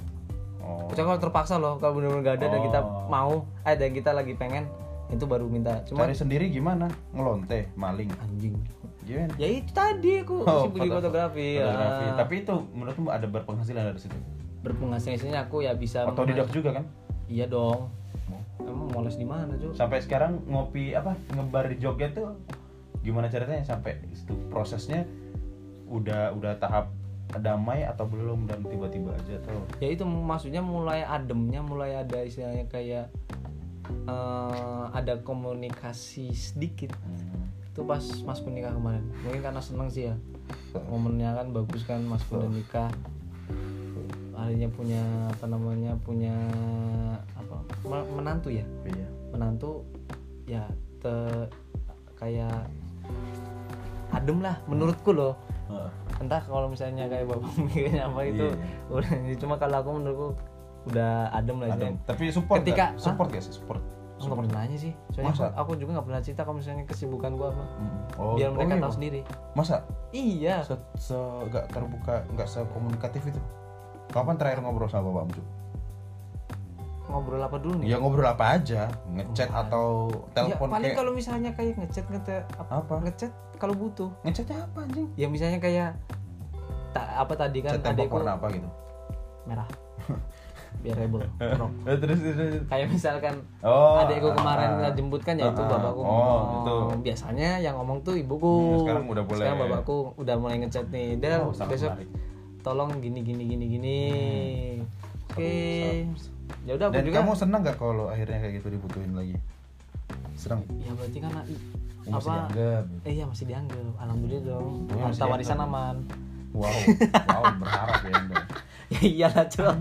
Oh. Kecuali kalau terpaksa loh, kalau benar-benar nggak ada dan kita Oh. mau, eh dan kita lagi pengen, itu baru minta. Cuma Cari sendiri gimana? Ngelonte, maling. anjing. Gimana? Ya itu tadi aku Oh, foto- fotografi. Fotografi. ya. Tapi itu menurutmu ada berpenghasilan dari situ? berpenghasilannya aku ya bisa. Otodidak juga kan? Iya dong. Emang moles di mana cuy? Sampai sekarang ngopi apa ngebar di Jogja tuh gimana ceritanya sampai itu prosesnya udah udah tahap damai atau belum dan tiba-tiba aja tuh Ya itu maksudnya mulai ademnya, mulai ada istilahnya kayak eh, ada komunikasi sedikit. Hmm. Itu pas Mas Pun nikah kemarin. Mungkin karena seneng sih ya. Momennya kan bagus kan Mas Pun nikah. Akhirnya punya apa namanya? punya apa? me- menantu ya. iya Menantu ya te kayak adem lah menurutku loh. Heeh. entah kalau misalnya kayak bapak mikirnya apa itu Iya. udah cuma kalau aku menurutku udah adem lah Ada. Jen. tapi support Ketika- nggak? support gak sih support Aku nggak pernah nanya sih soalnya Masa? aku, juga nggak pernah cerita kalau misalnya kesibukan gua apa Hmm. oh, biar oh mereka iya, tahu sendiri masa iya se, se gak terbuka nggak sekomunikatif itu kapan terakhir ngobrol sama bapakmu Cuk? ngobrol apa dulu nih? Ya ngobrol apa aja. Ngechat Oh, atau ya, telepon paling kayak kalau misalnya kayak ngechat ngechat Apa? ngechat kalau butuh. Ngechatnya apa anjing? Ya misalnya kayak tak apa tadi kan tembak adekku warna apa gitu? Merah. [laughs] Biar rebel [laughs] Eh, terus terus kayak misalkan oh adekku kemarin ah, nggak jemput kan ya itu ah, bapakku oh, ngomong. gitu. biasanya yang ngomong tuh ibuku. Hmm, sekarang udah boleh. sekarang bapakku udah mulai ngechat nih. Del Oh, besok menarik. Tolong gini gini gini gini. Oke. Ya udah dan juga. kamu senang nggak kalau akhirnya kayak gitu dibutuhin lagi? Senang ya berarti kan Oh, masih apa? dianggap. eh, iya masih dianggap. Alhamdulillah dong. Masih harta warisan aman. Wow [laughs] wow berharap ya anda ya iyalah cuy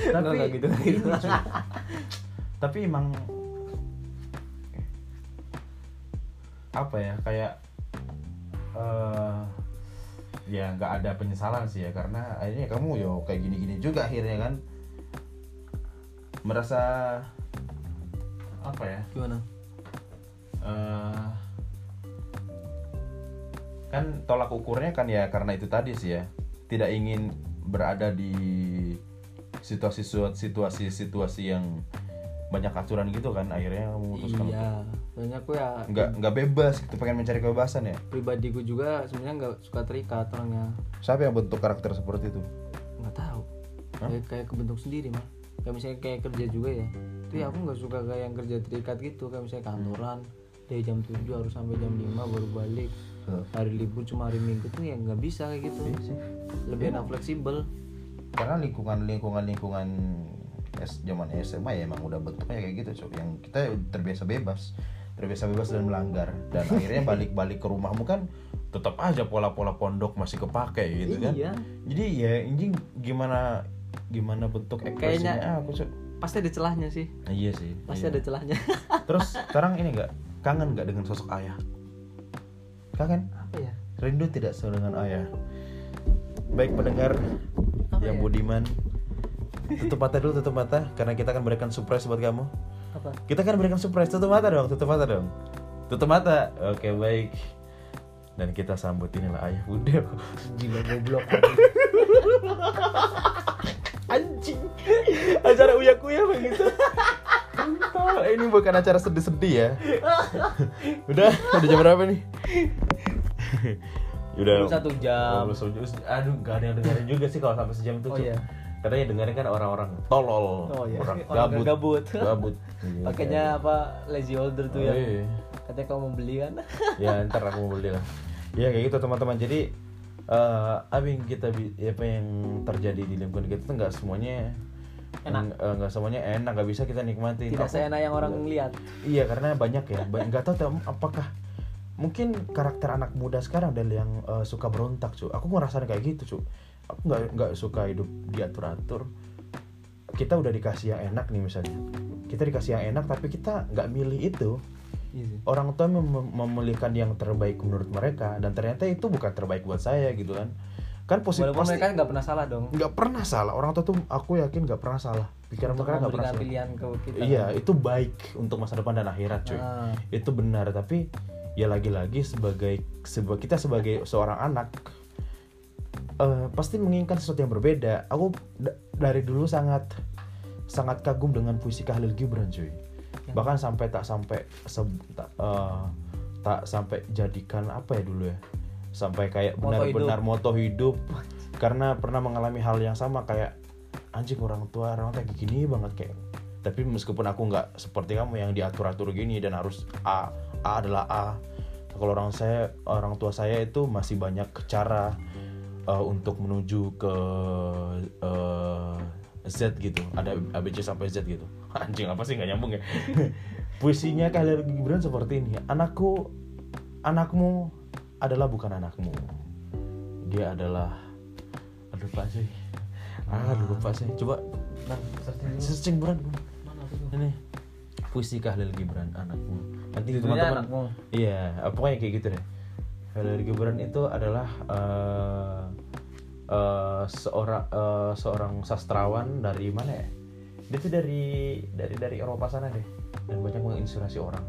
nggak gitu, gitu. tapi emang apa ya kayak eh ya nggak ada penyesalan sih ya karena akhirnya kamu yo kayak gini-gini juga akhirnya kan. Merasa apa ya? Gimana? Eh kan tolak ukurnya kan ya karena itu tadi sih ya. Tidak ingin berada di situasi situasi situasi yang banyak aturan gitu kan akhirnya memutuskan iya soalnya aku ya nggak nggak bebas gitu pengen mencari kebebasan ya? Pribadiku juga sebenarnya nggak suka terikat orangnya. Siapa yang bentuk karakter seperti itu? Nggak tahu. Hah? kayak kayak kebentuk sendiri mah kayak misalnya kayak kerja juga ya. Itu ya aku nggak suka kayak yang kerja terikat gitu. Kayak misalnya kantoran dari jam 7 harus sampai jam 5 baru balik. Hari libur cuma hari minggu tuh ya nggak bisa kayak gitu. Iya sih. lebih enak fleksibel. Karena lingkungan lingkungan lingkungan S, zaman SMA ya emang udah bentuknya kayak gitu cok yang kita terbiasa bebas. Terbiasa bebas dan melanggar. Dan [laughs] akhirnya balik-balik ke rumahmu kan tetap aja pola-pola pondok masih kepake gitu kan. Iya. Jadi ya anjing gimana gimana bentuk ekspresinya Kayaknya- aku cok pasti ada celahnya sih. Nah, iya sih pasti iya. ada celahnya. [laughs] Terus sekarang ini nggak? Kangen nggak dengan sosok ayah? Kangen? Apa ya? Rindu tidak dengan ayah? Baik pendengar Apa yang ya? budiman tutup mata dulu tutup mata karena kita akan berikan surprise buat kamu. Apa? Kita akan berikan surprise. Tutup mata dong tutup mata dong. Tutup mata. Oke baik. Dan kita sambut inilah ayah bunda. Gila goblok. Anjing. Acara uya kuya begitu Entah, ini bukan acara sedih-sedih ya. Udah udah jam berapa nih? Udah satu jam. Aduh gak ada yang dengerin juga sih kalau sampai sejam itu Oh, iya. Karena yang dengerin kan orang-orang tolol Oh, iya. orang Orang gabut. gabut. [laughs] gabut. [laughs] Pakainya apa lazy older tuh Oh, ya iya. katanya kamu mau beli kan. [laughs] Ya ntar aku mau beli lah. Ya kayak gitu teman-teman. Jadi eh apa yang kita apa yang terjadi di lingkungan kita tuh nggak semuanya Enak. eh, nggak semuanya enak nggak bisa kita nikmatin. Tidak Aku- seenak yang orang lihat iya karena banyak ya. Nggak tahu apakah mungkin karakter anak muda sekarang dan yang eh, suka berontak cu aku ngerasain kayak gitu cu aku nggak nggak suka hidup diatur atur kita udah dikasih yang enak nih misalnya. Kita dikasih yang enak tapi kita nggak milih itu. Orang tua mem- memilihkan yang terbaik menurut mereka dan ternyata itu bukan terbaik buat saya gitu kan. Kan positif walaupun pasti mereka nggak pernah salah dong. Nggak pernah salah. Orang tua tuh aku yakin nggak pernah salah. Pikiran untuk mereka nggak pernah salah. pilihan ke kita. Iya itu baik untuk masa depan dan akhirat cuy. Ah, itu benar tapi ya lagi-lagi sebagai sebagai kita sebagai seorang anak eh, pasti menginginkan sesuatu yang berbeda. Aku da- dari dulu sangat sangat kagum dengan puisi Khalil Gibran cuy. Bahkan sampai tak sampai se- tak, eh, tak sampai jadikan apa ya dulu ya? Sampai kayak benar-benar moto hidup. [laughs] Karena pernah mengalami hal yang sama kayak anjing orang tua orang kayak gini banget kayak. Tapi meskipun aku nggak seperti kamu yang diatur-atur gini dan harus A A adalah A. Kalau orang saya orang tua saya itu masih banyak cara uh, untuk menuju ke uh, Z gitu. Ada ABC sampai Z gitu. [laughs] Anjing apa sih? Nggak nyambung ya? [laughs] Puisinya Khalil Gibran seperti ini. Anakku anakmu adalah bukan anakmu. Dia adalah aduh lupa sih ah lupa sih coba Nah, searching tuh? ini puisi Khalil Gibran anakmu. Nanti teman-teman iya pokoknya kayak gitu deh Khalil Gibran itu adalah eh, eh, seorang eh, seorang sastrawan dari mana ya dia tuh dari dari dari Eropa sana deh dan banyak menginspirasi orang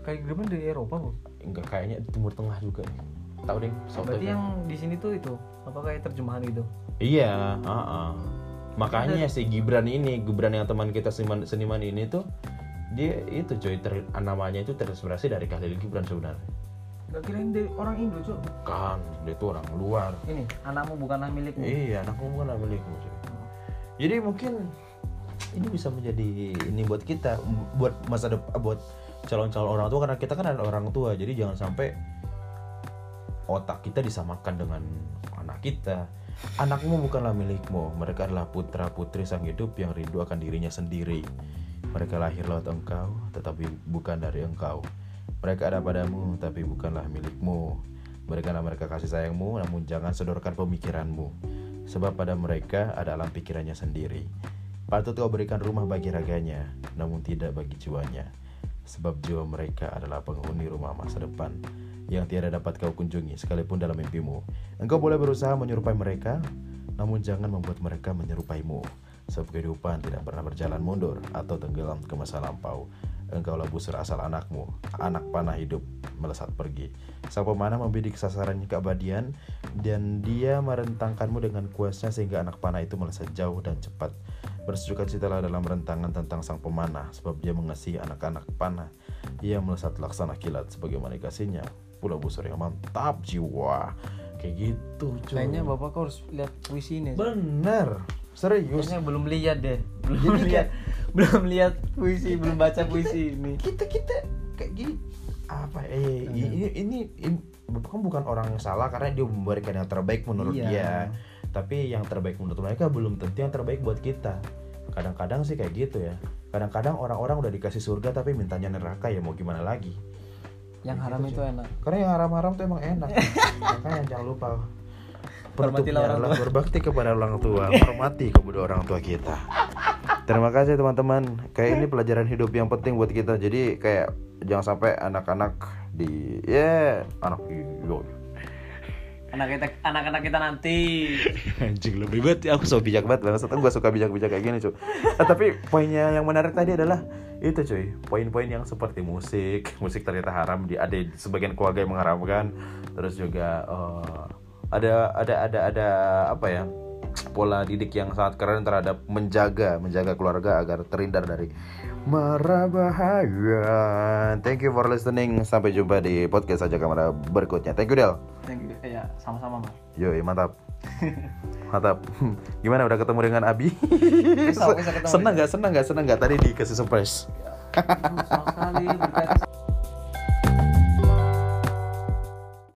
Kayak Gibran dari Eropa bu. enggak kayaknya di Timur Tengah juga nih tahu deh soto Berarti yang di sini tuh itu apa kayak terjemahan gitu? Iya, ah, ah. makanya si Gibran ini, Gibran yang teman kita seniman, seniman ini tuh dia itu coy ter, namanya itu terinspirasi dari Khalil Gibran sebenarnya. Gak kirain dari orang Indo cok. Kan, dia tuh orang luar. Ini anakmu bukanlah milikmu. Iya, anakmu bukan milikmu coy. Jadi mungkin ini bisa menjadi ini buat kita, buat masa depan, buat calon-calon orang tua karena kita kan ada orang tua, jadi jangan sampai otak kita disamakan dengan anak kita. Anakmu bukanlah milikmu, mereka adalah putra putri sang hidup yang rindu akan dirinya sendiri. Mereka lahir lewat engkau, tetapi bukan dari engkau. Mereka ada padamu, tapi bukanlah milikmu. Mereka mereka kasih sayangmu, namun jangan sodorkan pemikiranmu. Sebab pada mereka ada alam pikirannya sendiri. Patut kau berikan rumah bagi raganya, namun tidak bagi jiwanya. Sebab jiwa mereka adalah penghuni rumah masa depan yang tiada dapat kau kunjungi sekalipun dalam mimpimu. Engkau boleh berusaha menyerupai mereka, namun jangan membuat mereka menyerupaimu. Sebab kehidupan tidak pernah berjalan mundur atau tenggelam ke masa lampau. Engkaulah busur asal anakmu, anak panah hidup melesat pergi. Sang pemanah membidik sasarannya keabadian dan dia merentangkanmu dengan kuasnya sehingga anak panah itu melesat jauh dan cepat. Bersukacitalah dalam rentangan tentang sang pemanah sebab dia mengasihi anak-anak panah. Ia melesat laksana kilat sebagaimana kasihnya. Pula busur yang mantap jiwa. Kayak gitu cuy. Kayaknya bapak kau harus lihat puisi ini. Bener. Serius. Kayaknya belum lihat deh. Belum Jadi lihat. [laughs] Belum lihat puisi, belum baca puisi ini. kita kita kayak gini apa ya? Eh, ini, ini ini bapak kan bukan orang yang salah karena dia memberikan yang terbaik menurut Iya. dia. Tapi yang terbaik menurut mereka belum tentu yang terbaik buat kita. Kadang-kadang sih kayak gitu ya. Kadang-kadang orang-orang udah dikasih surga tapi mintanya neraka ya mau gimana lagi? Yang haram itu enak. karena yang haram-haram tuh emang enak. [laughs] Makanya jangan lupa Hormatilah orang adalah berbakti kepada orang tua. Hormati kedua orang tua kita terima kasih teman-teman. Kayak ini pelajaran hidup yang penting buat kita. Jadi kayak jangan sampai anak-anak di ya anak yo. Anak kita, anak-anak kita nanti. [laughs] anjing lebih banget. Aku so bijak banget banget gue suka bijak-bijak kayak gini cuy Eh, tapi poinnya yang menarik tadi adalah itu cuy. Poin-poin yang seperti musik musik ternyata haram. Di ada sebagian keluarga yang mengharamkan. Terus juga eh, ada ada ada ada apa ya pola didik yang sangat keren terhadap menjaga menjaga keluarga agar terhindar dari mara bahaya thank you for listening sampai jumpa di podcast aja kamera berikutnya thank you Del Thank you. Ya, sama-sama, Mas. Yoi mantap [laughs] Mantap [laughs] Gimana udah ketemu dengan Abi? Bisa, bisa ketemu. senang gak? Senang gak? Senang gak? Tadi dikasih surprise senang sekali